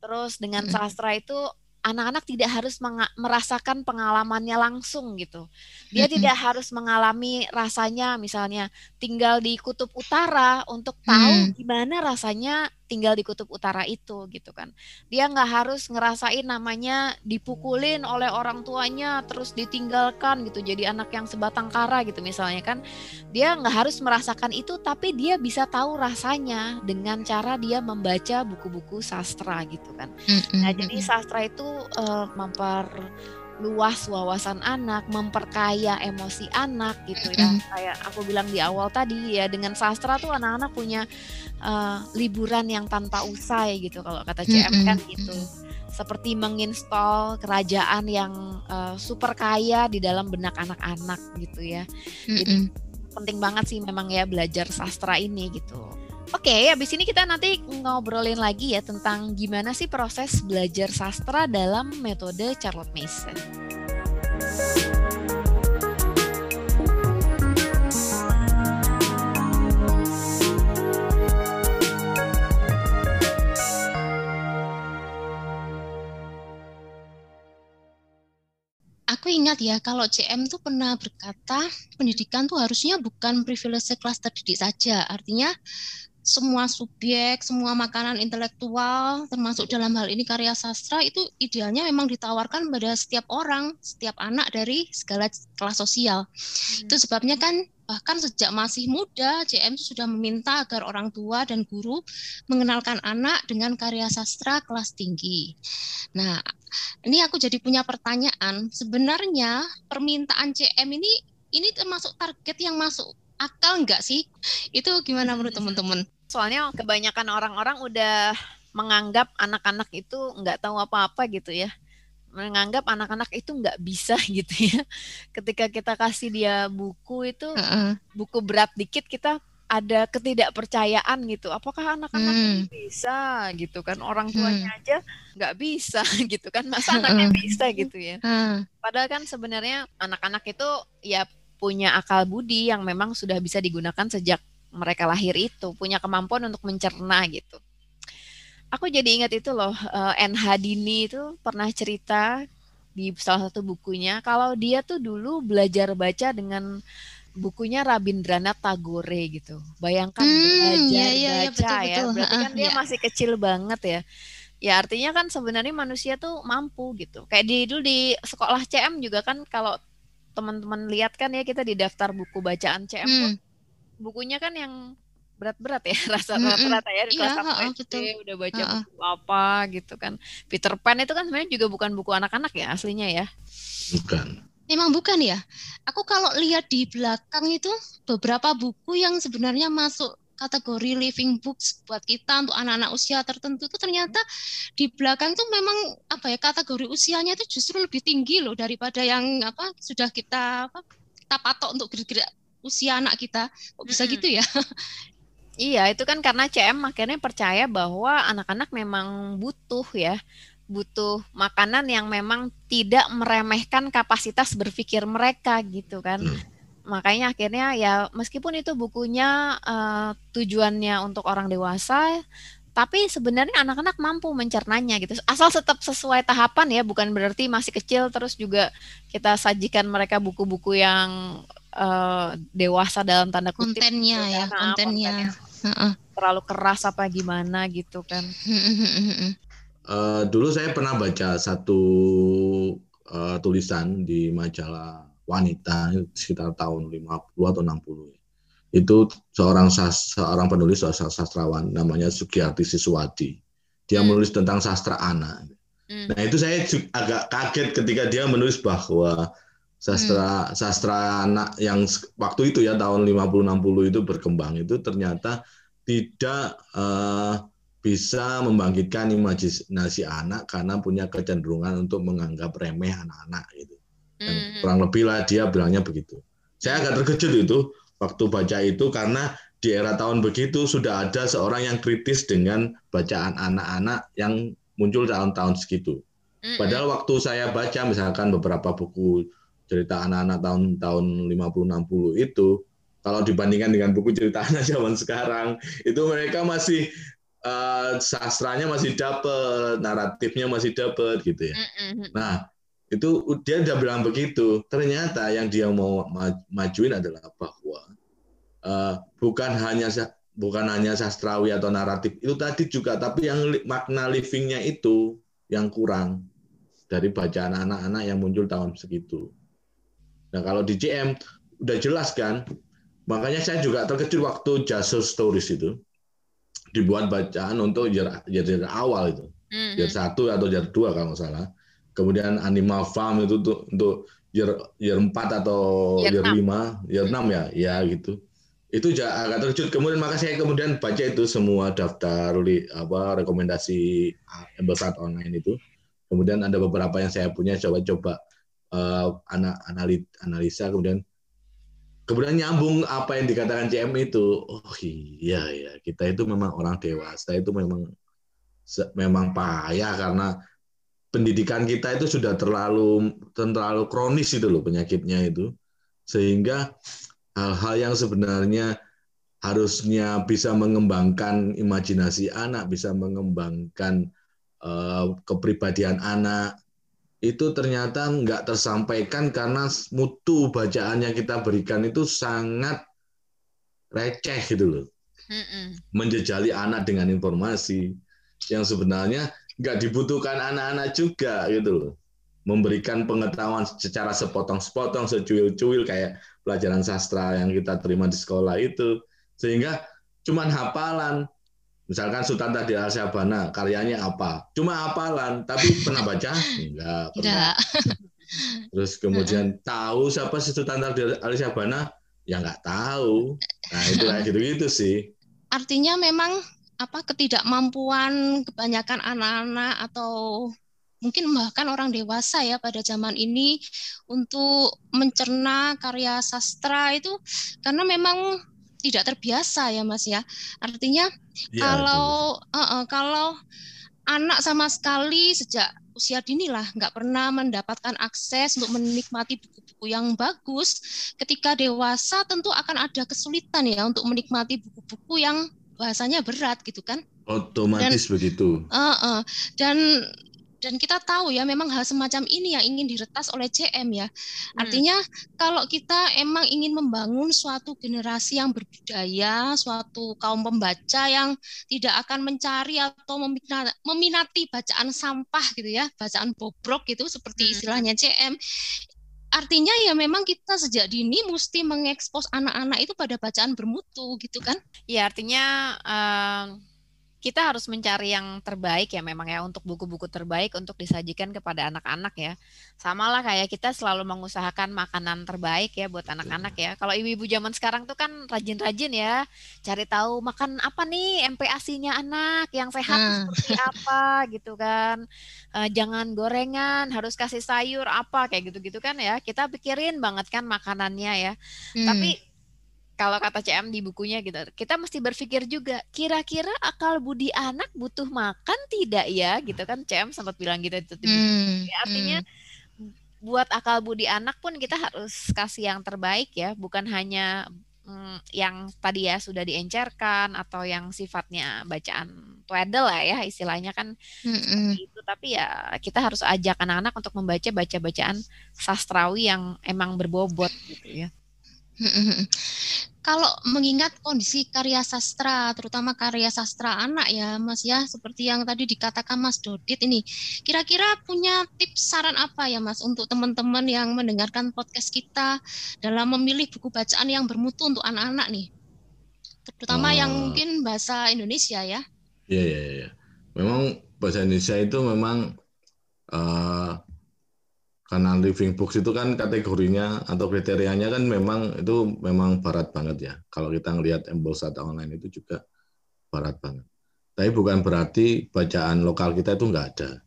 Terus dengan hmm. sastra itu anak-anak tidak harus merasakan pengalamannya langsung gitu. Dia mm -hmm. tidak harus mengalami rasanya misalnya tinggal di kutub utara untuk tahu mm. gimana rasanya tinggal di kutub utara itu gitu kan. Dia nggak harus ngerasain namanya dipukulin oleh orang tuanya terus ditinggalkan gitu jadi anak yang sebatang kara gitu misalnya kan. Dia nggak harus merasakan itu tapi dia bisa tahu rasanya dengan cara dia membaca buku-buku sastra gitu kan. Nah jadi sastra itu uh, memper luas wawasan anak, memperkaya emosi anak gitu ya. Mm. Kayak aku bilang di awal tadi ya dengan sastra tuh anak-anak punya uh, liburan yang tanpa usai gitu kalau kata CM mm kan gitu. Seperti menginstal kerajaan yang uh, super kaya di dalam benak anak-anak gitu ya. Mm Jadi penting banget sih memang ya belajar sastra ini gitu. Oke, okay, habis ini kita nanti ngobrolin lagi ya tentang gimana sih proses belajar sastra dalam metode Charlotte Mason. aku ingat ya kalau CM tuh pernah berkata pendidikan tuh harusnya bukan privilege kelas terdidik saja. Artinya semua subjek, semua makanan intelektual, termasuk dalam hal ini karya sastra, itu idealnya memang ditawarkan pada setiap orang, setiap anak dari segala kelas sosial. Hmm. Itu sebabnya kan bahkan sejak masih muda, CM sudah meminta agar orang tua dan guru mengenalkan anak dengan karya sastra kelas tinggi. Nah, ini aku jadi punya pertanyaan, sebenarnya permintaan CM ini ini termasuk target yang masuk akal nggak sih? Itu gimana menurut teman-teman? Soalnya kebanyakan orang-orang udah menganggap anak-anak itu nggak tahu apa-apa gitu ya. Menganggap anak-anak itu nggak bisa (laughs) gitu ya. Ketika kita kasih dia buku itu, uh -uh. buku berat dikit kita ada ketidakpercayaan gitu. Apakah anak-anak hmm. bisa gitu kan? Orang tuanya hmm. aja nggak bisa (laughs) gitu kan? Masa anaknya bisa gitu ya? Padahal kan sebenarnya anak-anak itu ya punya akal budi yang memang sudah bisa digunakan sejak mereka lahir itu punya kemampuan untuk mencerna gitu. Aku jadi ingat itu loh, uh, eh, NH Dini itu pernah cerita di salah satu bukunya kalau dia tuh dulu belajar baca dengan bukunya Rabindranath Tagore gitu. Bayangkan hmm, belajar iya, iya, iya baca betul, ya, berarti kan dia iya. masih kecil banget ya. Ya artinya kan sebenarnya manusia tuh mampu gitu. Kayak di dulu di sekolah CM juga kan kalau teman-teman lihat kan ya kita di daftar buku bacaan CM hmm bukunya kan yang berat-berat ya (laughs) rasa rata-rata ya di kelas iya, satu SD udah baca uh, buku apa gitu kan. Peter Pan itu kan sebenarnya juga bukan buku anak-anak ya aslinya ya? Bukan. Memang bukan ya. Aku kalau lihat di belakang itu beberapa buku yang sebenarnya masuk kategori living books buat kita untuk anak-anak usia tertentu itu ternyata di belakang tuh memang apa ya kategori usianya itu justru lebih tinggi loh daripada yang apa sudah kita apa kita patok untuk usia anak kita. Kok bisa hmm. gitu ya? (laughs) Iya, itu kan karena CM akhirnya percaya bahwa anak-anak memang butuh ya, butuh makanan yang memang tidak meremehkan kapasitas berpikir mereka gitu kan. Hmm. Makanya akhirnya ya meskipun itu bukunya uh, tujuannya untuk orang dewasa, tapi sebenarnya anak-anak mampu mencernanya gitu. Asal tetap sesuai tahapan ya, bukan berarti masih kecil terus juga kita sajikan mereka buku-buku yang uh, dewasa dalam tanda kutip kontennya gitu, ya kan. kontennya, kontennya. Terlalu keras apa gimana gitu kan. Uh, dulu saya pernah baca satu uh, tulisan di majalah wanita sekitar tahun 50 atau 60 itu seorang seorang penulis seorang sastrawan namanya Sugiyarti Siswadi dia hmm. menulis tentang sastra anak. Hmm. nah itu saya agak kaget ketika dia menulis bahwa sastra hmm. sastra anak yang waktu itu ya tahun 50-60 itu berkembang itu ternyata tidak uh, bisa membangkitkan imajinasi anak karena punya kecenderungan untuk menganggap remeh anak-anak gitu. Dan hmm. kurang lebih lah dia bilangnya begitu. Saya agak terkejut itu waktu baca itu karena di era tahun begitu sudah ada seorang yang kritis dengan bacaan anak-anak yang muncul tahun-tahun segitu. Padahal waktu saya baca misalkan beberapa buku cerita anak-anak tahun-tahun 50-60 itu, kalau dibandingkan dengan buku cerita anak zaman sekarang, itu mereka masih uh, sastranya masih dapat, naratifnya masih dapat gitu ya. Nah, itu dia udah bilang begitu. Ternyata yang dia mau majuin adalah bahwa uh, bukan hanya bukan hanya sastrawi atau naratif itu tadi juga, tapi yang makna livingnya itu yang kurang dari bacaan anak-anak yang muncul tahun segitu. Nah kalau di JM udah jelas kan, makanya saya juga terkejut waktu Jesus Stories itu dibuat bacaan untuk year, awal itu, mm-hmm. satu atau year dua kalau nggak salah. Kemudian Animal Farm itu untuk untuk year year 4 atau year, year 5, year 6 ya, ya gitu. Itu agak terkejut. Kemudian maka saya kemudian baca itu semua daftar apa rekomendasi embosat online itu. Kemudian ada beberapa yang saya punya coba-coba uh, analisa kemudian kemudian nyambung apa yang dikatakan CM itu. Oh iya ya kita itu memang orang dewasa itu memang memang payah karena pendidikan kita itu sudah terlalu terlalu kronis itu loh penyakitnya itu. Sehingga hal-hal yang sebenarnya harusnya bisa mengembangkan imajinasi anak, bisa mengembangkan uh, kepribadian anak, itu ternyata nggak tersampaikan karena mutu bacaan yang kita berikan itu sangat receh gitu loh. Menjejali anak dengan informasi yang sebenarnya nggak dibutuhkan anak-anak juga gitu loh memberikan pengetahuan secara sepotong-sepotong, secuil-cuil kayak pelajaran sastra yang kita terima di sekolah itu. Sehingga cuma hafalan. Misalkan Sultan Tadi Al-Syabana, karyanya apa? Cuma hafalan, tapi pernah baca? Enggak, (laughs) pernah. Terus kemudian tahu siapa sih Sultan Tadi Al-Syabana? Ya nggak tahu. Nah itu kayak gitu-gitu sih. Artinya memang apa ketidakmampuan kebanyakan anak-anak atau mungkin bahkan orang dewasa ya pada zaman ini untuk mencerna karya sastra itu karena memang tidak terbiasa ya Mas ya. Artinya ya, kalau uh, uh, kalau anak sama sekali sejak usia dini lah nggak pernah mendapatkan akses untuk menikmati buku-buku yang bagus, ketika dewasa tentu akan ada kesulitan ya untuk menikmati buku-buku yang bahasanya berat gitu kan. Otomatis dan, begitu. Uh, uh, dan dan kita tahu ya memang hal semacam ini yang ingin diretas oleh CM ya. Hmm. Artinya kalau kita emang ingin membangun suatu generasi yang berbudaya, suatu kaum pembaca yang tidak akan mencari atau meminati bacaan sampah gitu ya, bacaan bobrok gitu seperti hmm. istilahnya CM. Artinya ya memang kita sejak dini mesti mengekspos anak-anak itu pada bacaan bermutu gitu kan? Ya artinya uh kita harus mencari yang terbaik ya memang ya untuk buku-buku terbaik untuk disajikan kepada anak-anak ya. Sama lah kayak kita selalu mengusahakan makanan terbaik ya buat anak-anak ya. Kalau ibu-ibu zaman sekarang tuh kan rajin-rajin ya cari tahu makan apa nih MPASI-nya anak yang sehat hmm. seperti apa (laughs) gitu kan. E, jangan gorengan, harus kasih sayur apa kayak gitu-gitu kan ya. Kita pikirin banget kan makanannya ya. Hmm. Tapi kalau kata CM di bukunya gitu, kita mesti berpikir juga, kira-kira akal budi anak butuh makan tidak ya? Gitu kan CM sempat bilang gitu itu. Hmm, ya, artinya hmm. buat akal budi anak pun kita harus kasih yang terbaik ya, bukan hanya hmm, yang tadi ya sudah diencerkan atau yang sifatnya bacaan tweddle lah ya istilahnya kan hmm, itu tapi ya kita harus ajak anak-anak untuk membaca baca bacaan sastrawi yang emang berbobot gitu ya. Kalau mengingat kondisi karya sastra, terutama karya sastra anak ya, Mas ya, seperti yang tadi dikatakan Mas Dodit ini, kira-kira punya tips saran apa ya, Mas, untuk teman-teman yang mendengarkan podcast kita dalam memilih buku bacaan yang bermutu untuk anak-anak nih, terutama yang oh. mungkin bahasa Indonesia ya? Iya, iya, iya. Memang bahasa Indonesia itu memang uh, karena living books itu kan kategorinya atau kriterianya kan memang itu memang barat banget ya. Kalau kita ngelihat embolsat online itu juga barat banget. Tapi bukan berarti bacaan lokal kita itu nggak ada.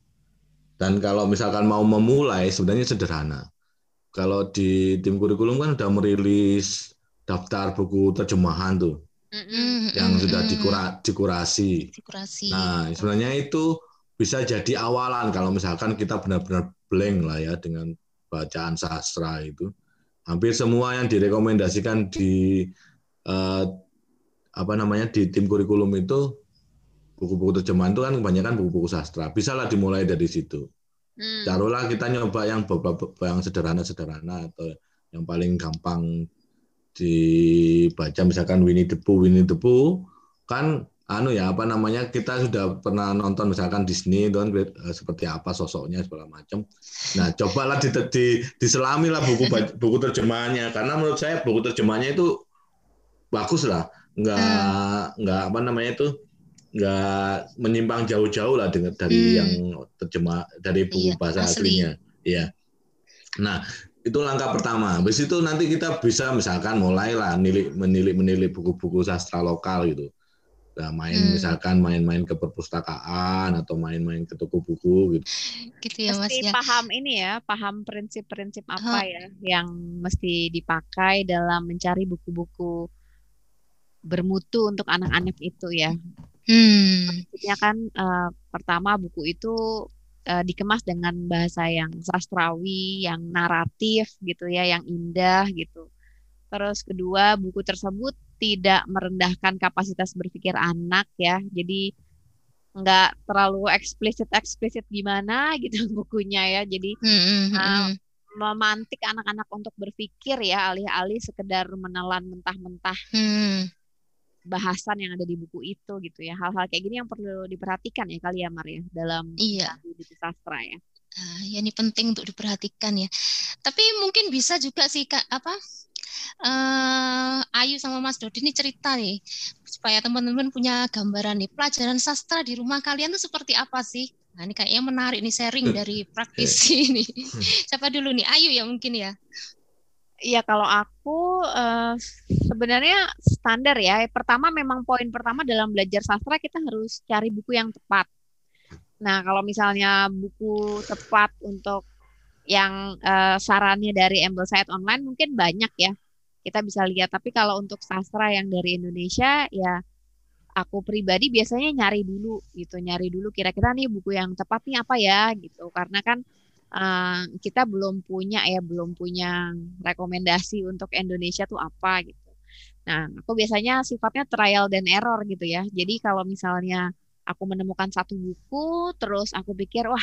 Dan kalau misalkan mau memulai sebenarnya sederhana. Kalau di tim kurikulum kan udah merilis daftar buku terjemahan tuh. mm-hmm. yang sudah dikura, dikurasi. dikurasi. Nah, sebenarnya itu bisa jadi awalan kalau misalkan kita benar-benar blank lah ya dengan bacaan sastra itu. Hampir semua yang direkomendasikan di eh, apa namanya di tim kurikulum itu buku-buku terjemahan itu kan kebanyakan buku-buku sastra. Bisalah dimulai dari situ. Hmm. Taruhlah kita nyoba yang beberapa yang sederhana-sederhana atau yang paling gampang dibaca misalkan Winnie the Pooh Winnie the Pooh kan anu ya apa namanya kita sudah pernah nonton misalkan Disney kan seperti apa sosoknya segala macam. Nah cobalah di, di, diselami lah buku buku terjemahannya karena menurut saya buku terjemahannya itu bagus lah nggak hmm. nggak apa namanya itu nggak menyimpang jauh-jauh lah dengan dari hmm. yang terjemah dari buku iya, bahasa asli. aslinya. Iya. Nah itu langkah pertama. Habis itu nanti kita bisa misalkan mulailah nilik menilik menilik buku-buku sastra lokal gitu. Nah, main hmm. misalkan main-main ke perpustakaan atau main-main ke toko buku gitu. Gitu ya Mas ya. paham ini ya, paham prinsip-prinsip apa ya yang mesti dipakai dalam mencari buku-buku bermutu untuk anak-anak itu ya. Hmm. Maksudnya kan uh, pertama buku itu uh, dikemas dengan bahasa yang sastrawi, yang naratif gitu ya, yang indah gitu. Terus kedua, buku tersebut tidak merendahkan kapasitas berpikir anak ya. Jadi nggak terlalu eksplisit eksplisit gimana gitu (laughs) bukunya ya. Jadi hmm, uh, memantik anak-anak untuk berpikir ya alih-alih sekedar menelan mentah-mentah. Hmm bahasan yang ada di buku itu gitu ya hal-hal kayak gini yang perlu diperhatikan ya kali ya Maria dalam iya. buku sastra ya uh, ya ini penting untuk diperhatikan ya tapi mungkin bisa juga sih kak apa uh, Ayu sama Mas Dodi ini cerita nih supaya teman-teman punya gambaran nih pelajaran sastra di rumah kalian tuh seperti apa sih Nah, ini kayaknya menarik nih sharing dari praktisi (laughs) ini. Siapa dulu nih? Ayu ya mungkin ya. Iya kalau aku uh, sebenarnya standar ya. Pertama memang poin pertama dalam belajar sastra kita harus cari buku yang tepat. Nah kalau misalnya buku tepat untuk yang uh, sarannya dari Ambleside Online mungkin banyak ya kita bisa lihat. Tapi kalau untuk sastra yang dari Indonesia ya aku pribadi biasanya nyari dulu gitu, nyari dulu kira-kira nih buku yang tepat nih apa ya gitu. Karena kan uh, kita belum punya ya belum punya rekomendasi untuk Indonesia tuh apa gitu. Nah, aku biasanya sifatnya trial dan error gitu ya. Jadi kalau misalnya aku menemukan satu buku, terus aku pikir wah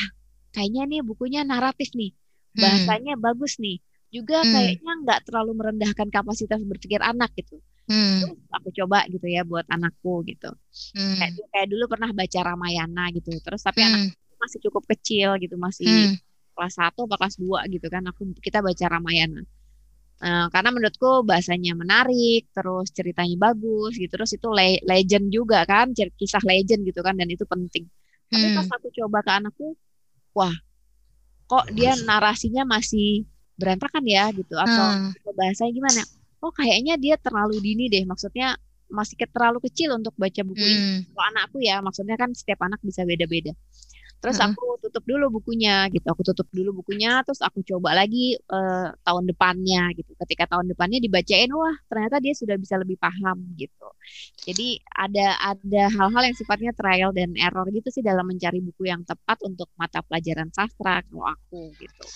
kayaknya nih bukunya naratif nih, hmm. bahasanya hmm. bagus nih, juga hmm. kayaknya nggak terlalu merendahkan kapasitas berpikir anak gitu. Hmm. Terus aku coba gitu ya buat anakku gitu. Hmm. Kayak, kayak dulu pernah baca Ramayana gitu. Terus tapi hmm. anak masih cukup kecil gitu, masih hmm kelas 1 atau kelas 2 gitu kan aku kita baca Ramayana. Nah, karena menurutku bahasanya menarik, terus ceritanya bagus gitu, terus itu le legend juga kan, kisah legend gitu kan dan itu penting. Tapi hmm. pas aku coba ke anakku, wah, kok dia narasinya masih berantakan ya gitu atau hmm. bahasanya gimana? Oh, kayaknya dia terlalu dini deh, maksudnya masih terlalu kecil untuk baca buku hmm. ini. Kalau anakku ya, maksudnya kan setiap anak bisa beda-beda. Terus aku tutup dulu bukunya gitu. Aku tutup dulu bukunya terus aku coba lagi uh, tahun depannya gitu. Ketika tahun depannya dibacain wah ternyata dia sudah bisa lebih paham gitu. Jadi ada ada hal-hal yang sifatnya trial dan error gitu sih dalam mencari buku yang tepat untuk mata pelajaran sastra kalau aku gitu.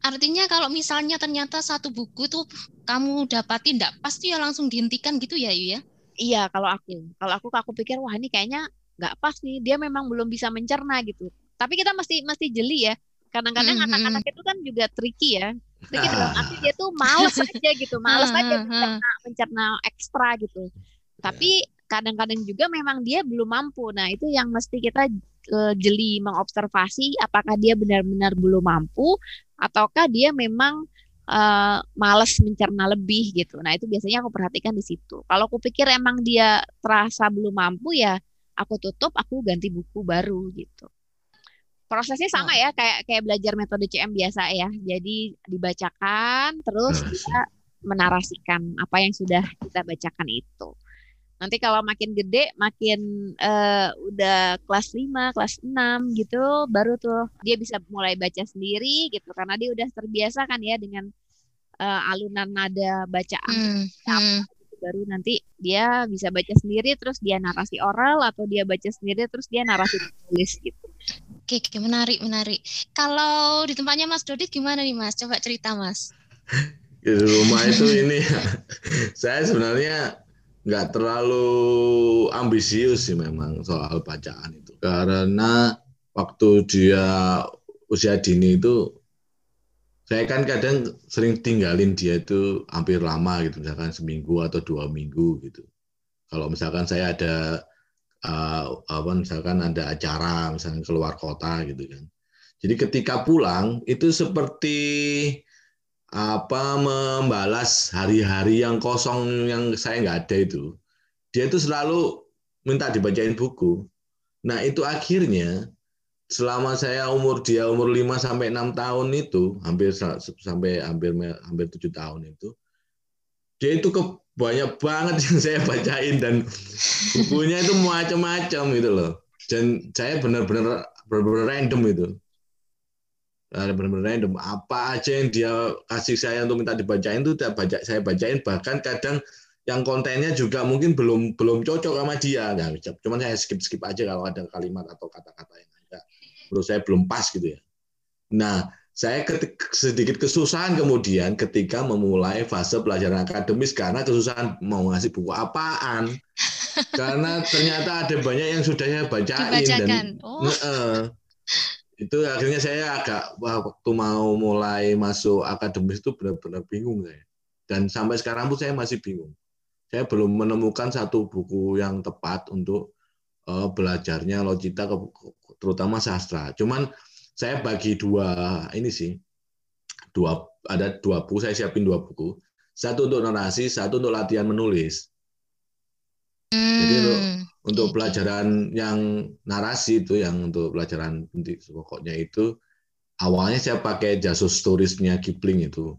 Artinya kalau misalnya ternyata satu buku tuh kamu dapati tidak pasti ya langsung dihentikan gitu ya Yu ya? Iya kalau aku. Kalau aku aku pikir wah ini kayaknya nggak pas nih. Dia memang belum bisa mencerna gitu. Tapi kita masih masih jeli ya. Kadang-kadang mm-hmm. anak-anak itu kan juga tricky ya. Tricky dalam arti dia tuh males aja gitu. Males aja mencerna, mencerna ekstra gitu. Tapi kadang-kadang juga memang dia belum mampu. Nah itu yang mesti kita uh, jeli mengobservasi apakah dia benar-benar belum mampu ataukah dia memang uh, males mencerna lebih gitu. Nah itu biasanya aku perhatikan di situ. Kalau aku pikir emang dia terasa belum mampu ya aku tutup, aku ganti buku baru gitu. Prosesnya sama ya kayak kayak belajar metode CM biasa ya. Jadi dibacakan terus kita menarasikan apa yang sudah kita bacakan itu. Nanti kalau makin gede, makin uh, udah kelas 5, kelas 6 gitu, baru tuh dia bisa mulai baca sendiri gitu karena dia udah terbiasa kan ya dengan uh, alunan nada bacaan. Hmm. Hmm baru nanti dia bisa baca sendiri terus dia narasi oral atau dia baca sendiri terus dia narasi tulis gitu. Oke, oke, menarik, menarik. Kalau di tempatnya Mas Dodit gimana nih Mas? Coba cerita Mas. di rumah itu ini (laughs) saya sebenarnya nggak terlalu ambisius sih memang soal bacaan itu. Karena waktu dia usia dini itu saya kan kadang sering tinggalin dia itu hampir lama gitu misalkan seminggu atau dua minggu gitu. Kalau misalkan saya ada uh, apa misalkan ada acara misalkan keluar kota gitu kan. Jadi ketika pulang itu seperti apa membalas hari-hari yang kosong yang saya nggak ada itu dia itu selalu minta dibacain buku nah itu akhirnya selama saya umur dia umur 5 sampai 6 tahun itu, hampir sampai hampir hampir 7 tahun itu, dia itu ke banyak banget (laughs) yang saya bacain dan bukunya itu macam-macam gitu loh. Dan saya benar-benar benar-benar random itu. Benar-benar random. Apa aja yang dia kasih saya untuk minta dibacain itu baca, saya bacain bahkan kadang yang kontennya juga mungkin belum belum cocok sama dia. Nah, cuman saya skip skip aja kalau ada kalimat atau kata-kata yang menurut saya belum pas gitu ya. Nah, saya sedikit kesusahan kemudian ketika memulai fase pelajaran akademis karena kesusahan mau ngasih buku apaan. karena ternyata ada banyak yang sudah saya bacain Dibacakan. dan oh. uh, itu akhirnya saya agak waktu mau mulai masuk akademis itu benar-benar bingung saya. Dan sampai sekarang pun saya masih bingung. Saya belum menemukan satu buku yang tepat untuk uh, belajarnya logika terutama sastra. Cuman saya bagi dua ini sih, dua ada dua buku saya siapin dua buku. Satu untuk narasi, satu untuk latihan menulis. Hmm. Jadi untuk pelajaran yang narasi itu, yang untuk pelajaran pokoknya itu, awalnya saya pakai Jasus Storiesnya Kipling itu.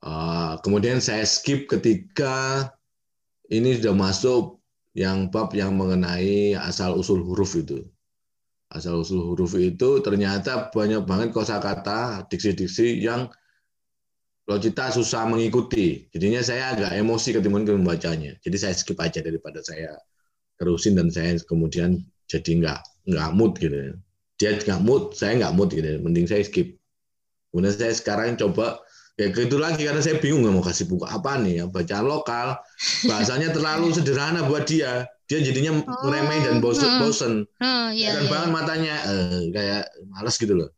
Uh, kemudian saya skip ketika ini sudah masuk yang bab yang mengenai asal usul huruf itu. Asal usul huruf itu ternyata banyak banget kosakata, diksi-diksi yang Logita susah mengikuti. Jadinya saya agak emosi ketika membacanya. Jadi saya skip aja daripada saya terusin dan saya kemudian jadi nggak nggak mood gitu. Dia nggak mood, saya nggak mood gitu. Mending saya skip. Kemudian saya sekarang coba ya gitu lagi karena saya bingung mau kasih buku apa nih ya bacaan lokal bahasanya terlalu (laughs) sederhana buat dia dia jadinya oh, ngeremeh dan bosen hmm. bosen oh, iya, dan iya. banget matanya eh, kayak males gitu loh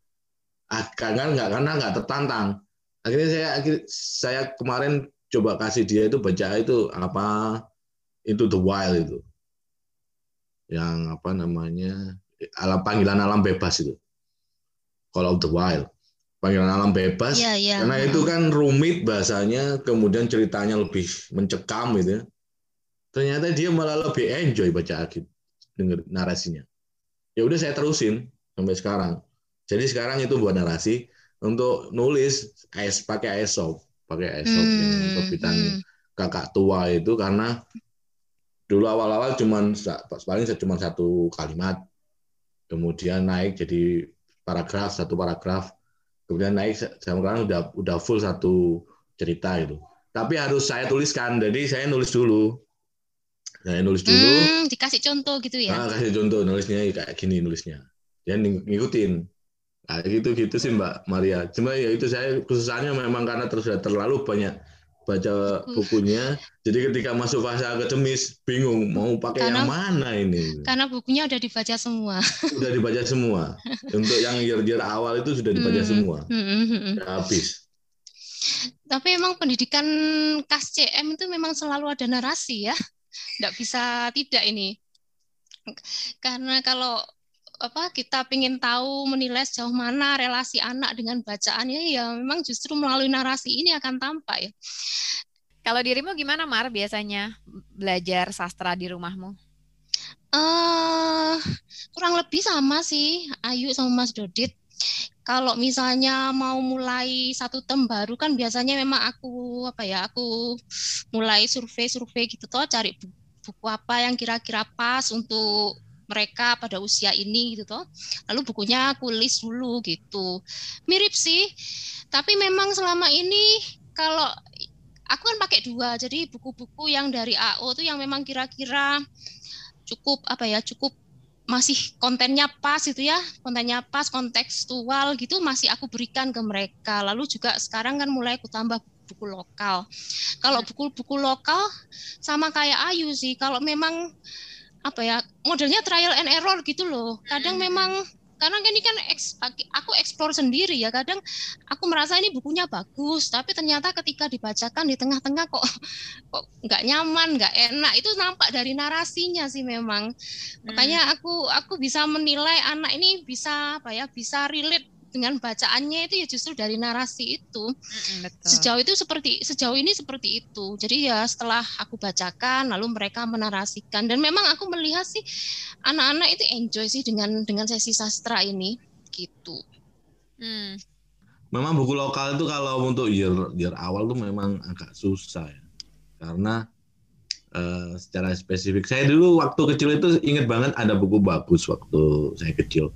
ah, karena nggak karena nggak tertantang akhirnya saya akhir saya kemarin coba kasih dia itu baca itu apa itu the wild itu. Yang apa namanya alam panggilan alam bebas itu. Call of the wild. Panggilan alam bebas. Ya, ya. karena itu kan rumit bahasanya kemudian ceritanya lebih mencekam gitu ya. Ternyata dia malah lebih enjoy baca Akib denger narasinya. Ya udah saya terusin sampai sekarang. Jadi sekarang itu buat narasi untuk nulis es pakai esop. Pakai esop hmm, yang terbitan hmm. kakak tua itu karena dulu awal-awal cuman paling cuma satu kalimat. Kemudian naik jadi paragraf satu paragraf. Kemudian naik sekarang udah udah full satu cerita itu tapi harus saya tuliskan jadi saya nulis dulu. Saya nulis dulu. Hmm, dikasih contoh gitu ya? Nah, kasih contoh nulisnya kayak gini nulisnya. Dia ngikutin nah, gitu gitu sih mbak Maria cuma ya itu saya khususnya memang karena terus terlalu banyak baca bukunya. Jadi ketika masuk fase akademis bingung mau pakai karena, yang mana ini. Karena bukunya udah dibaca semua. Sudah dibaca semua. Untuk yang year-year awal itu sudah dibaca hmm. semua. Hmm. hmm, hmm. habis. Tapi emang pendidikan KSCM itu memang selalu ada narasi ya. Tidak bisa tidak ini. Karena kalau apa kita ingin tahu menilai sejauh mana relasi anak dengan bacaannya ya memang justru melalui narasi ini akan tampak ya. Kalau dirimu gimana Mar biasanya belajar sastra di rumahmu? Uh, kurang lebih sama sih Ayu sama Mas Dodit. Kalau misalnya mau mulai satu tem baru kan biasanya memang aku apa ya aku mulai survei-survei gitu toh cari buku apa yang kira-kira pas untuk mereka pada usia ini gitu toh. Lalu bukunya aku list dulu gitu. Mirip sih, tapi memang selama ini kalau aku kan pakai dua jadi buku-buku yang dari AO itu yang memang kira-kira cukup apa ya cukup masih kontennya pas itu ya kontennya pas kontekstual gitu masih aku berikan ke mereka lalu juga sekarang kan mulai aku tambah buku lokal kalau hmm. buku-buku lokal sama kayak Ayu sih kalau memang apa ya modelnya trial and error gitu loh kadang hmm. memang karena ini kan aku eksplor sendiri ya kadang aku merasa ini bukunya bagus tapi ternyata ketika dibacakan di tengah-tengah kok (laughs) kok nggak nyaman nggak enak itu nampak dari narasinya sih memang makanya hmm. aku aku bisa menilai anak ini bisa apa ya bisa relate dengan bacaannya itu ya justru dari narasi itu. Betul. Sejauh itu seperti sejauh ini seperti itu. Jadi ya setelah aku bacakan lalu mereka menarasikan dan memang aku melihat sih anak-anak itu enjoy sih dengan dengan sesi sastra ini gitu. Hmm. Memang buku lokal itu kalau untuk year year awal tuh memang agak susah ya. Karena uh, secara spesifik saya dulu waktu kecil itu inget banget ada buku bagus waktu saya kecil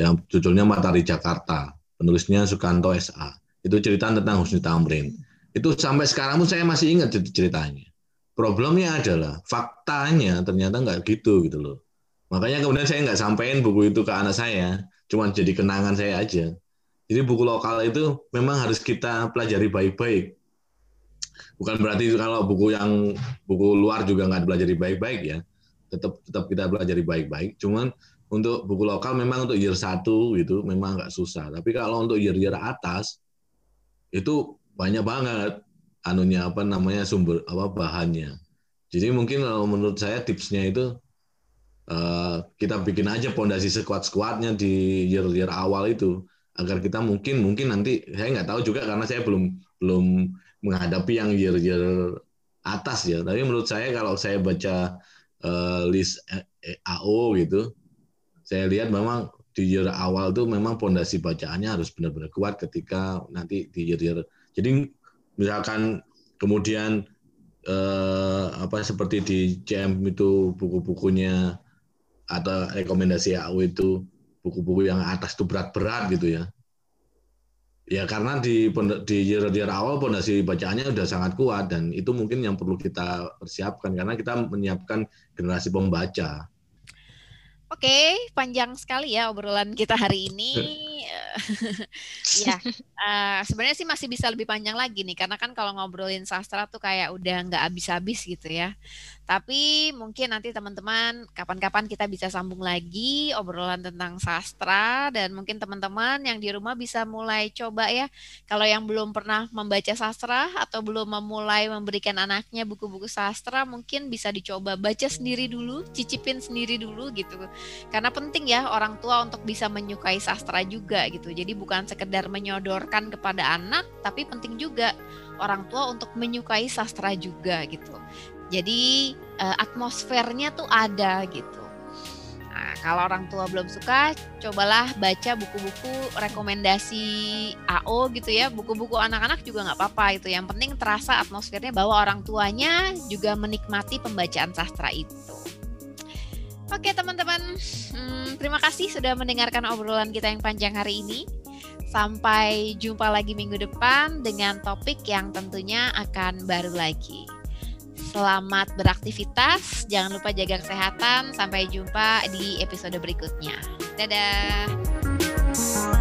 yang judulnya Matahari Jakarta, penulisnya Sukanto SA. Itu cerita tentang Husni Tamrin. Itu sampai sekarang pun saya masih ingat ceritanya. Problemnya adalah faktanya ternyata nggak gitu gitu loh. Makanya kemudian saya nggak sampaikan buku itu ke anak saya, cuma jadi kenangan saya aja. Jadi buku lokal itu memang harus kita pelajari baik-baik. Bukan berarti kalau buku yang buku luar juga nggak dipelajari baik-baik ya. Tetap tetap kita pelajari baik-baik. Cuman untuk buku lokal memang untuk year satu gitu memang nggak susah. Tapi kalau untuk year-year atas itu banyak banget anunya apa namanya sumber apa bahannya. Jadi mungkin kalau menurut saya tipsnya itu uh, kita bikin aja pondasi sekuat-sekuatnya di year-year awal itu agar kita mungkin mungkin nanti saya nggak tahu juga karena saya belum belum menghadapi yang year-year atas ya. Tapi menurut saya kalau saya baca uh, list AO gitu saya lihat memang di year awal tuh memang pondasi bacaannya harus benar-benar kuat ketika nanti di year, year. Jadi misalkan kemudian eh, apa seperti di CM itu buku-bukunya atau rekomendasi AU itu buku-buku yang atas itu berat-berat gitu ya. Ya karena di di year, year awal pondasi bacaannya sudah sangat kuat dan itu mungkin yang perlu kita persiapkan karena kita menyiapkan generasi pembaca Oke, panjang sekali ya obrolan kita hari ini. (laughs) ya, uh, sebenarnya sih masih bisa lebih panjang lagi nih, karena kan kalau ngobrolin sastra tuh kayak udah nggak habis-habis gitu ya. Tapi mungkin nanti teman-teman kapan-kapan kita bisa sambung lagi obrolan tentang sastra dan mungkin teman-teman yang di rumah bisa mulai coba ya. Kalau yang belum pernah membaca sastra atau belum memulai memberikan anaknya buku-buku sastra, mungkin bisa dicoba baca sendiri dulu, cicipin sendiri dulu gitu karena penting ya orang tua untuk bisa menyukai sastra juga gitu. Jadi bukan sekedar menyodorkan kepada anak, tapi penting juga orang tua untuk menyukai sastra juga gitu. Jadi uh, atmosfernya tuh ada gitu. Nah, kalau orang tua belum suka, cobalah baca buku-buku rekomendasi AO gitu ya. Buku-buku anak-anak juga nggak apa-apa itu. Yang penting terasa atmosfernya bahwa orang tuanya juga menikmati pembacaan sastra itu. Oke teman-teman, hmm, terima kasih sudah mendengarkan obrolan kita yang panjang hari ini. Sampai jumpa lagi minggu depan dengan topik yang tentunya akan baru lagi. Selamat beraktivitas, jangan lupa jaga kesehatan. Sampai jumpa di episode berikutnya. Dadah.